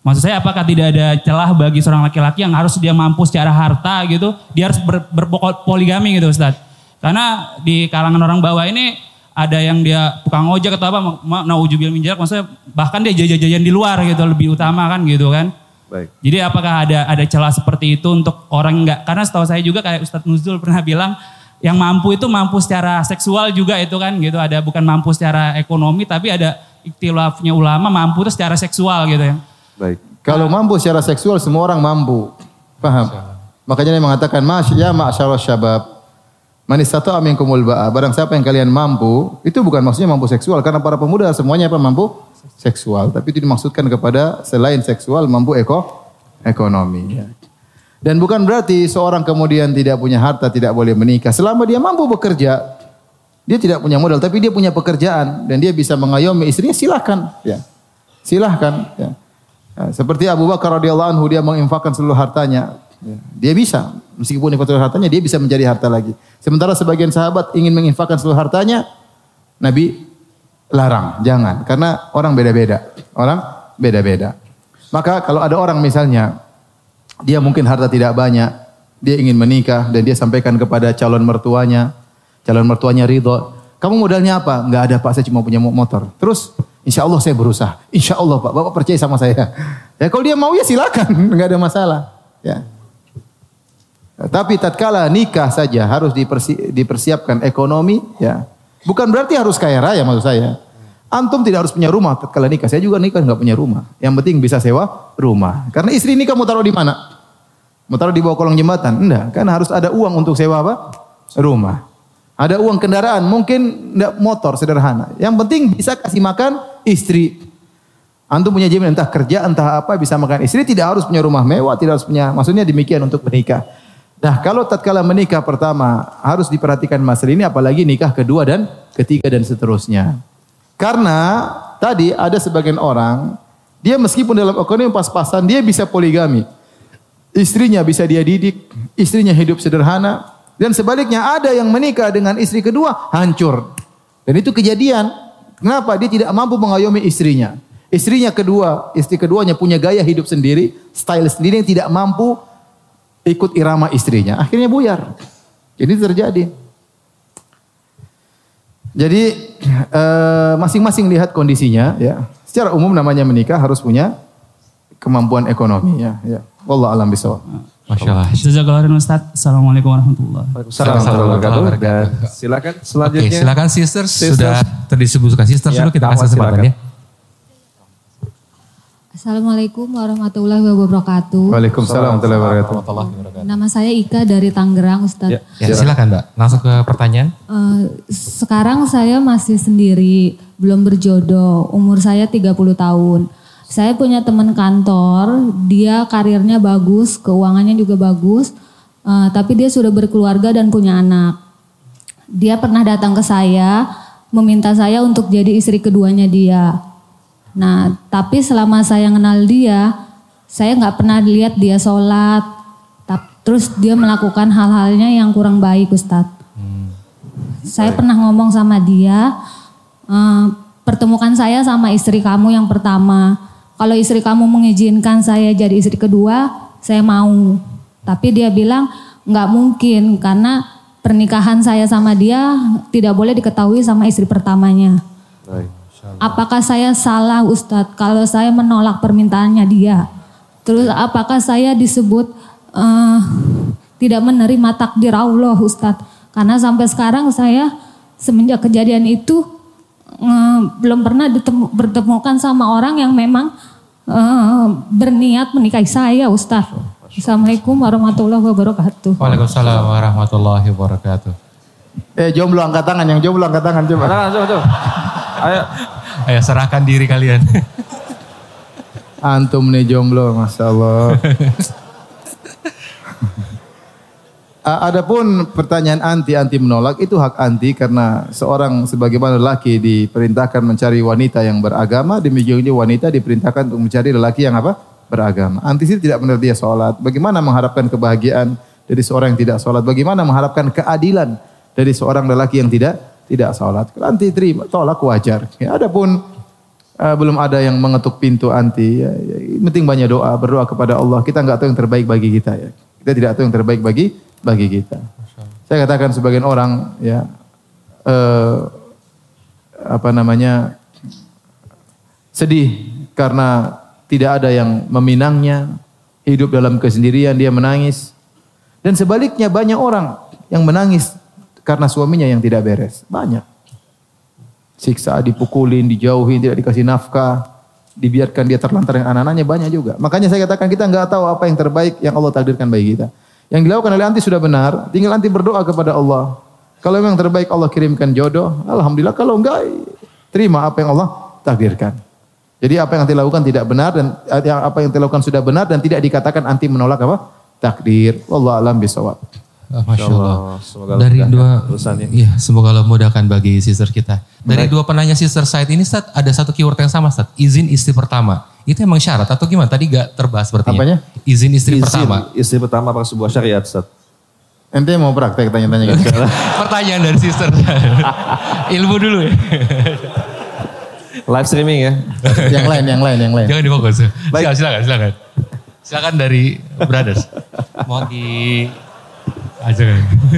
Maksud saya apakah tidak ada celah bagi seorang laki-laki yang harus dia mampu secara harta gitu, dia harus ber, berpoligami gitu Ustaz. Karena di kalangan orang bawah ini ada yang dia tukang ojek atau apa, ma- naujubil minjak, maksudnya bahkan dia jajan-jajan di luar gitu lebih utama kan gitu kan. Baik. Jadi apakah ada ada celah seperti itu untuk orang enggak? Karena setahu saya juga kayak Ustadz Nuzul pernah bilang yang mampu itu mampu secara seksual juga itu kan gitu. Ada bukan mampu secara ekonomi tapi ada ikhtilafnya ulama mampu itu secara seksual gitu ya. Baik. Kalau mampu secara seksual semua orang mampu. Paham? Makanya dia mengatakan, "Mas ya ma'syarah syabab, Man istata'a minkumul ba'a. Barang siapa yang kalian mampu, itu bukan maksudnya mampu seksual karena para pemuda semuanya apa mampu seksual, tapi itu dimaksudkan kepada selain seksual mampu eko ekonomi ya. Dan bukan berarti seorang kemudian tidak punya harta tidak boleh menikah selama dia mampu bekerja. Dia tidak punya modal tapi dia punya pekerjaan dan dia bisa mengayomi istrinya silahkan ya. Silahkan ya. Ya, Seperti Abu Bakar radhiyallahu anhu dia menginfakkan seluruh hartanya. Ya, Dia bisa meskipun seluruh hartanya dia bisa menjadi harta lagi. Sementara sebagian sahabat ingin menginfakkan seluruh hartanya, Nabi larang, jangan karena orang beda-beda. Orang beda-beda. Maka kalau ada orang misalnya dia mungkin harta tidak banyak, dia ingin menikah dan dia sampaikan kepada calon mertuanya, calon mertuanya ridho. Kamu modalnya apa? Enggak ada pak, saya cuma punya motor. Terus, insya Allah saya berusaha. Insya Allah pak, bapak percaya sama saya. [laughs] Ya kalau dia mau ya silakan, [laughs] enggak ada masalah. Ya. Tapi tatkala nikah saja harus dipersi- dipersiapkan ekonomi, ya. Bukan berarti harus kaya raya maksud saya. Antum tidak harus punya rumah tatkala nikah. Saya juga nikah nggak punya rumah. Yang penting bisa sewa rumah. Karena istri nikah mau taruh di mana? Mau taruh di bawah kolong jembatan? Enggak, kan harus ada uang untuk sewa apa? Rumah. Ada uang kendaraan, mungkin enggak motor sederhana. Yang penting bisa kasih makan istri. Antum punya jaminan entah kerja, entah apa bisa makan istri, tidak harus punya rumah mewah, tidak harus punya, maksudnya demikian untuk menikah. Nah, kalau tatkala menikah pertama harus diperhatikan masalah ini apalagi nikah kedua dan ketiga dan seterusnya. Karena tadi ada sebagian orang dia meskipun dalam ekonomi pas-pasan dia bisa poligami. Istrinya bisa dia didik, istrinya hidup sederhana dan sebaliknya ada yang menikah dengan istri kedua hancur. Dan itu kejadian. Kenapa? Dia tidak mampu mengayomi istrinya. Istrinya kedua, istri keduanya punya gaya hidup sendiri, style sendiri yang tidak mampu ikut irama istrinya. Akhirnya buyar. Ini terjadi. Jadi eh, masing-masing lihat kondisinya ya. Secara umum namanya menikah harus punya kemampuan ekonomi ya. ya. Wallah alam bisawab. Masya Allah. Jazakallah khairan Ustaz. Assalamualaikum warahmatullahi Waalaikumsalam warahmatullahi wabarakatuh. Dan silakan Oke, selanjutnya. silakan sisters, Sisters. sudah tadi disebutkan sisters Ya, dulu kita kasih kesempatan silakan. ya. Assalamualaikum warahmatullahi wabarakatuh. Waalaikumsalam warahmatullahi wabarakatuh. Nama saya Ika dari Tangerang, Ustadz. Ya. Ya, silakan Mbak. Langsung ke pertanyaan. Eh, sekarang saya masih sendiri, belum berjodoh. Umur saya 30 tahun. Saya punya teman kantor, dia karirnya bagus, keuangannya juga bagus. eh, tapi dia sudah berkeluarga dan punya anak. Dia pernah datang ke saya, meminta saya untuk jadi istri keduanya dia. Nah, tapi selama saya kenal dia, saya nggak pernah lihat dia sholat. Terus dia melakukan hal-halnya yang kurang baik, Ustadz. Saya pernah ngomong sama dia, "Eh, pertemukan saya sama istri kamu yang pertama. Kalau istri kamu mengizinkan saya jadi istri kedua, saya mau. Tapi dia bilang nggak mungkin karena pernikahan saya sama dia tidak boleh diketahui sama istri pertamanya. Apakah saya salah Ustadz kalau saya menolak permintaannya dia? Terus apakah saya disebut eh, tidak menerima takdir Allah Ustadz? Karena sampai sekarang saya semenjak kejadian itu eh, belum pernah ditemu, bertemukan sama orang yang memang eh, berniat menikahi saya Ustadz. Assalamualaikum warahmatullahi wabarakatuh. Waalaikumsalam warahmatullahi wabarakatuh. Eh jomblo angkat tangan, yang jomblo angkat tangan coba. Nah, coba, coba. Ayo. Ayo serahkan diri kalian. Antum nih jomblo, masya Allah. [laughs] Adapun pertanyaan anti anti menolak itu hak anti karena seorang sebagaimana lelaki diperintahkan mencari wanita yang beragama demikian juga wanita diperintahkan untuk mencari lelaki yang apa beragama. Anti sih tidak benar dia sholat. Bagaimana mengharapkan kebahagiaan dari seorang yang tidak sholat? Bagaimana mengharapkan keadilan dari seorang lelaki yang tidak tidak sholat? Kalau anti terima tolak wajar. Ya, adapun Eh, belum ada yang mengetuk pintu anti. Ya, ya, penting banyak doa, berdoa kepada Allah. Kita nggak tahu yang terbaik bagi kita ya. Kita tidak tahu yang terbaik bagi bagi kita. Saya katakan sebagian orang ya eh, apa namanya sedih karena tidak ada yang meminangnya, hidup dalam kesendirian dia menangis. Dan sebaliknya banyak orang yang menangis karena suaminya yang tidak beres. Banyak. Siksa, dipukulin, dijauhin, tidak dikasih nafkah, dibiarkan dia terlantar dengan anak-anaknya banyak juga. Makanya saya katakan kita nggak tahu apa yang terbaik yang Allah takdirkan bagi kita. Yang dilakukan oleh anti sudah benar, tinggal anti berdoa kepada Allah. Kalau memang terbaik Allah kirimkan jodoh, alhamdulillah. Kalau enggak, terima apa yang Allah takdirkan. Jadi apa yang anti lakukan tidak benar dan eh, apa yang anti sudah benar dan tidak dikatakan anti menolak apa? Takdir. Wallahu alam bisawab. Ah, Masya Allah. Semoga Dari Allah dua, iya semoga Allah mudahkan bagi sister kita. Dari dua penanya sister side ini, Ustaz, ada satu keyword yang sama, Ustaz. Izin istri pertama. Itu emang syarat atau gimana? Tadi gak terbahas sepertinya. Apanya? Izin istri Izin pertama. istri pertama apa sebuah syariat, Ustaz? Ente mau praktek tanya-tanya gitu. [laughs] Pertanyaan dari sister. [laughs] Ilmu dulu ya. Live streaming ya. yang lain, yang lain, yang lain. Jangan difokus. Silakan, silakan, silakan. Silakan dari brothers. Mau di aja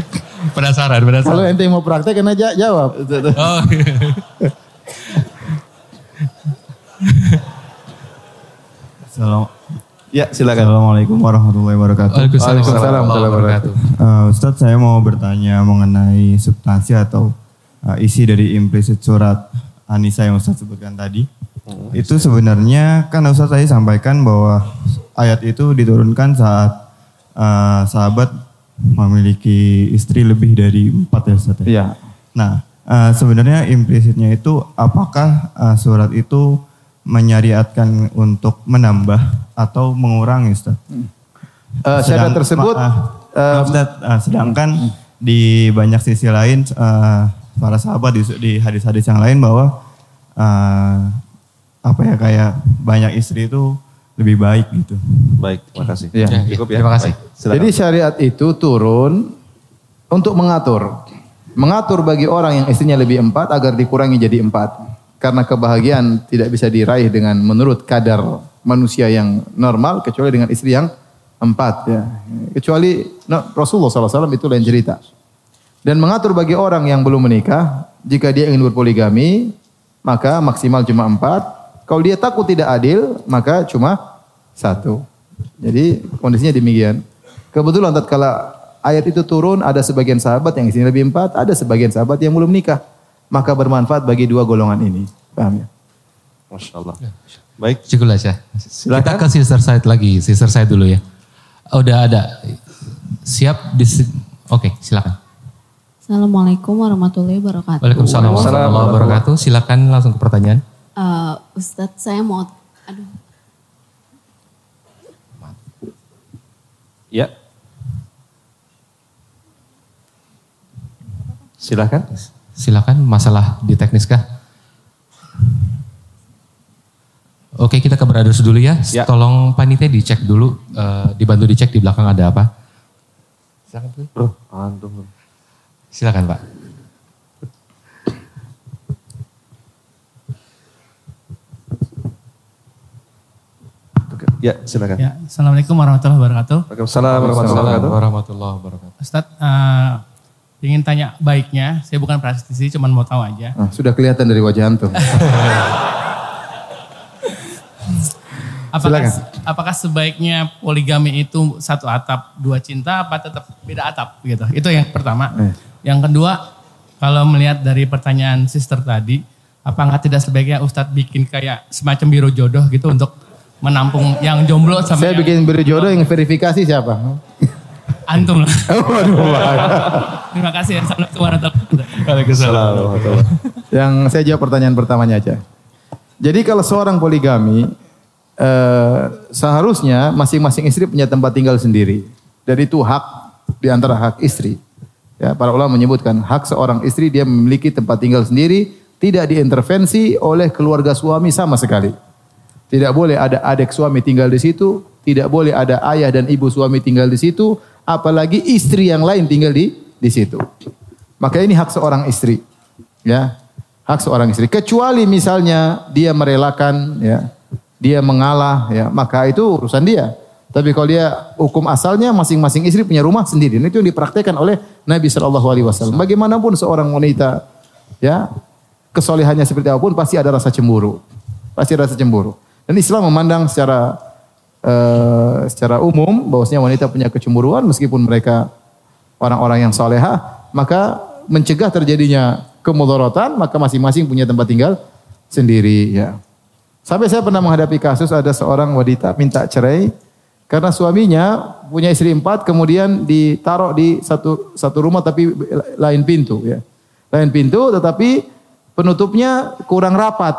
[laughs] Penasaran, Kalau penasaran. ente mau praktek kan aja jawab. [laughs] Oh, iya. Salam- Ya, silakan. Assalamualaikum warahmatullahi wabarakatuh. Waalaikumsalam Waalaikumsalam warahmatullahi wabarakatuh. Uh, Ustadz saya mau bertanya mengenai substansi atau uh, isi dari implisit surat Anisa yang Ustadz sebutkan tadi. itu sebenarnya kan Ustadz tadi sampaikan bahwa ayat itu diturunkan saat uh, sahabat memiliki istri lebih dari empat ya Ustadz. ya? Iya. Nah, eh, sebenarnya implisitnya itu apakah eh, surat itu menyariatkan untuk menambah atau mengurangi, Ustaz? Syarat Sedang- tersebut Ustaz, ah, sedangkan di banyak sisi lain eh, para sahabat di, di hadis-hadis yang lain bahwa eh, apa ya kayak banyak istri itu lebih baik gitu. Baik, terima kasih. Iya. Cukup ya. Terima kasih. Jadi syariat itu turun untuk mengatur. Mengatur bagi orang yang istrinya lebih empat agar dikurangi jadi empat. Karena kebahagiaan tidak bisa diraih dengan menurut kadar manusia yang normal kecuali dengan istri yang empat ya. Kecuali no, Rasulullah SAW itu lain cerita. Dan mengatur bagi orang yang belum menikah, jika dia ingin berpoligami, maka maksimal cuma empat. Kalau dia takut tidak adil, maka cuma satu. Jadi kondisinya demikian. Kebetulan tatkala ayat itu turun, ada sebagian sahabat yang isinya lebih empat, ada sebagian sahabat yang belum nikah. Maka bermanfaat bagi dua golongan ini. Paham ya? Masya Allah. Baik. Cukup lah ya. Silakan. Kita ke sister side lagi, sister side dulu ya. Udah ada. Siap di Oke, silakan. Assalamualaikum warahmatullahi wabarakatuh. Waalaikumsalam warahmatullahi wabarakatuh. Silakan langsung ke pertanyaan. Eh, Ustadz saya mau, aduh, Ya. Silakan. Silakan masalah di teknis kah? Oke kita ke brothers dulu ya. Ya. Tolong panitia dicek dulu, eh, dibantu dicek di belakang ada apa. Silakan. Bro, antum. Silakan Pak. Oke. Ya, silakan. Ya, Assalamualaikum warahmatullahi wabarakatuh. Waalaikumsalam warahmatullahi wabarakatuh. warahmatullahi wabarakatuh. Ustadz, eh, ingin tanya baiknya, saya bukan praktisi, cuma mau tahu aja. Nah, sudah kelihatan dari wajah antum. [laughs] Apakah, Silakan. apakah sebaiknya poligami itu satu atap, dua cinta, apa tetap beda atap gitu? Itu yang pertama. Eh. Yang kedua, kalau melihat dari pertanyaan sister tadi, apakah tidak sebaiknya Ustadz bikin kayak semacam biro jodoh gitu untuk menampung yang jomblo sama Saya yang bikin beri jodoh yang verifikasi siapa? antum lah. [laughs] Waduh, Terima kasih. Assalamualaikum warahmatullahi wabarakatuh. Waalaikumsalam warahmatullahi Yang saya jawab pertanyaan pertamanya aja. Jadi kalau seorang poligami, eh, seharusnya masing-masing istri punya tempat tinggal sendiri. Dan itu hak di antara hak istri. Ya, para ulama menyebutkan hak seorang istri dia memiliki tempat tinggal sendiri, tidak diintervensi oleh keluarga suami sama sekali. Tidak boleh ada adik suami tinggal di situ, tidak boleh ada ayah dan ibu suami tinggal di situ, apalagi istri yang lain tinggal di di situ. Maka ini hak seorang istri. Ya. Hak seorang istri. Kecuali misalnya dia merelakan ya, dia mengalah ya, maka itu urusan dia. Tapi kalau dia hukum asalnya masing-masing istri punya rumah sendiri. Dan itu yang dipraktekkan oleh Nabi Shallallahu alaihi wasallam. Bagaimanapun seorang wanita ya, kesolehannya seperti apa pun pasti ada rasa cemburu. Pasti ada rasa cemburu. Dan Islam memandang secara eh, secara umum bahwasanya wanita punya kecemburuan meskipun mereka orang-orang yang soleha, maka mencegah terjadinya kemudaratan, maka masing-masing punya tempat tinggal sendiri. Ya. Sampai saya pernah menghadapi kasus ada seorang wanita minta cerai karena suaminya punya istri empat, kemudian ditaruh di satu satu rumah tapi lain pintu. Ya. Lain pintu, tetapi penutupnya kurang rapat.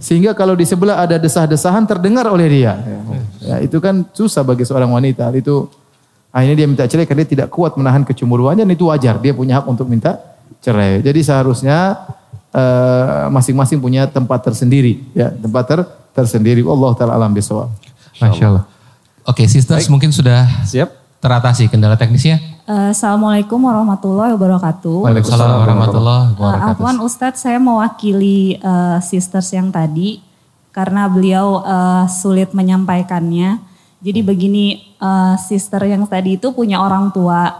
Sehingga kalau di sebelah ada desah-desahan terdengar oleh dia. Ya. Ya, itu kan susah bagi seorang wanita. Itu akhirnya dia minta cerai karena dia tidak kuat menahan kecemburuannya dan itu wajar. Dia punya hak untuk minta cerai. Jadi seharusnya eh, masing-masing punya tempat tersendiri, ya tempat ter tersendiri. Allah taala alam bisawab. Masya Allah. Oke, sisters mungkin sudah Siap? teratasi kendala teknisnya. Eh, Assalamualaikum warahmatullahi wabarakatuh. Waalaikumsalam warahmatullahi Eh, wabarakatuh. Afwan Ustadz, saya mewakili eh, sisters yang tadi karena beliau eh, sulit menyampaikannya. Jadi begini, eh, sister yang tadi itu punya orang tua.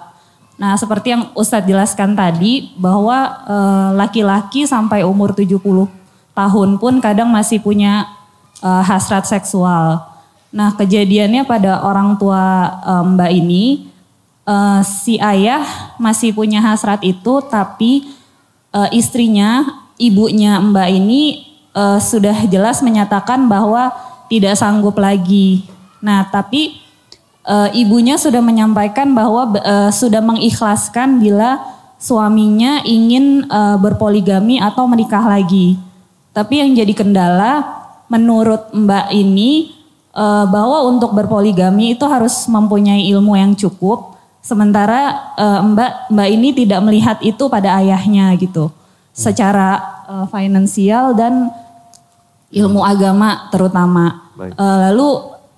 Nah, seperti yang Ustadz jelaskan tadi bahwa laki-laki sampai umur 70 tahun pun kadang masih punya eh, hasrat seksual. Nah, kejadiannya pada orang tua eh, Mbak ini eh, si ayah masih punya hasrat itu tapi eh, istrinya, ibunya Mbak ini eh, sudah jelas menyatakan bahwa tidak sanggup lagi. Nah, tapi eh, ibunya sudah menyampaikan bahwa eh, sudah mengikhlaskan bila suaminya ingin eh, berpoligami atau menikah lagi. Tapi yang jadi kendala menurut Mbak ini eh, bahwa untuk berpoligami itu harus mempunyai ilmu yang cukup. Sementara eh, Mbak Mbak ini tidak melihat itu pada ayahnya gitu. Secara eh, finansial dan ilmu agama terutama. Baik. Eh, lalu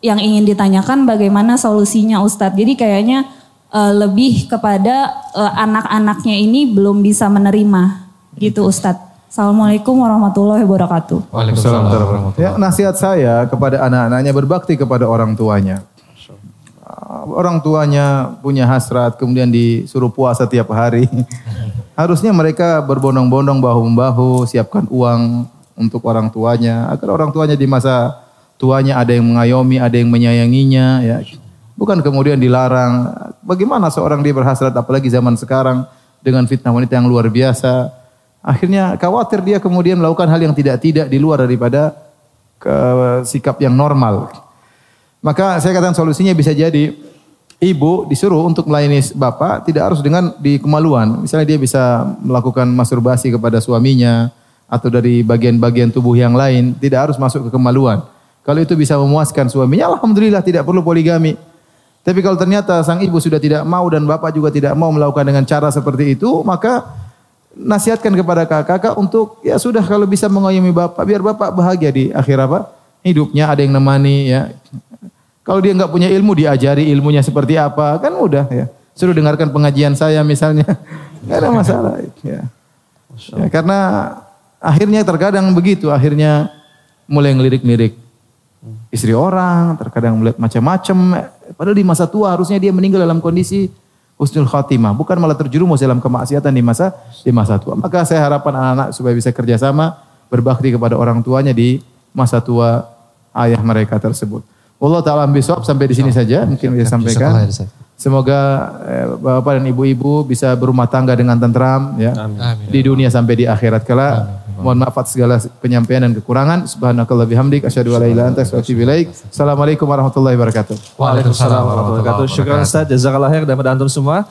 yang ingin ditanyakan bagaimana solusinya Ustadz. Jadi kayaknya eh, lebih kepada eh, anak-anaknya ini belum bisa menerima gitu Ustadz. Assalamualaikum warahmatullahi wabarakatuh. Waalaikumsalam warahmatullahi Ya, nasihat saya kepada anak-anaknya berbakti kepada orang tuanya. Orang tuanya punya hasrat, kemudian disuruh puasa tiap hari. [laughs] Harusnya mereka berbondong-bondong bahu-membahu, siapkan uang untuk orang tuanya, agar orang tuanya di masa tuanya ada yang mengayomi, ada yang menyayanginya. Ya. Bukan kemudian dilarang. Bagaimana seorang dia berhasrat, apalagi zaman sekarang dengan fitnah wanita yang luar biasa. Akhirnya khawatir dia kemudian melakukan hal yang tidak-tidak di luar daripada ke sikap yang normal. Maka saya katakan solusinya bisa jadi ibu disuruh untuk melayani bapak tidak harus dengan di kemaluan. Misalnya dia bisa melakukan masturbasi kepada suaminya atau dari bagian-bagian tubuh yang lain, tidak harus masuk ke kemaluan. Kalau itu bisa memuaskan suaminya, alhamdulillah tidak perlu poligami. Tapi kalau ternyata sang ibu sudah tidak mau dan bapak juga tidak mau melakukan dengan cara seperti itu, maka nasihatkan kepada kakak-kakak untuk ya sudah kalau bisa mengayomi bapak biar bapak bahagia di akhir apa hidupnya ada yang nemani ya kalau dia nggak punya ilmu diajari ilmunya seperti apa kan mudah ya suruh dengarkan pengajian saya misalnya [laughs] nggak ada masalah ya. ya karena akhirnya terkadang begitu akhirnya mulai ngelirik-lirik istri orang terkadang melihat macam-macam padahal di masa tua harusnya dia meninggal dalam kondisi husnul khatimah, bukan malah terjerumus dalam kemaksiatan di masa di masa tua. Maka saya harapan anak-anak supaya bisa kerjasama berbakti kepada orang tuanya di masa tua ayah mereka tersebut. Allah taala bisawab sampai di sini saja mungkin bisa sampaikan. Semoga eh, bapak dan ibu-ibu bisa berumah tangga dengan tentram ya Amin. di dunia sampai di akhirat kelak. Mohon maaf atas segala penyampaian dan kekurangan. Subhanakallah bihamdik asyhadu an la ilaha anta astaghfiruka. Assalamualaikum warahmatullahi wabarakatuh. Waalaikumsalam warahmatullahi wabarakatuh. Syukran Ustaz, jazakallah khair dan pada antum semua.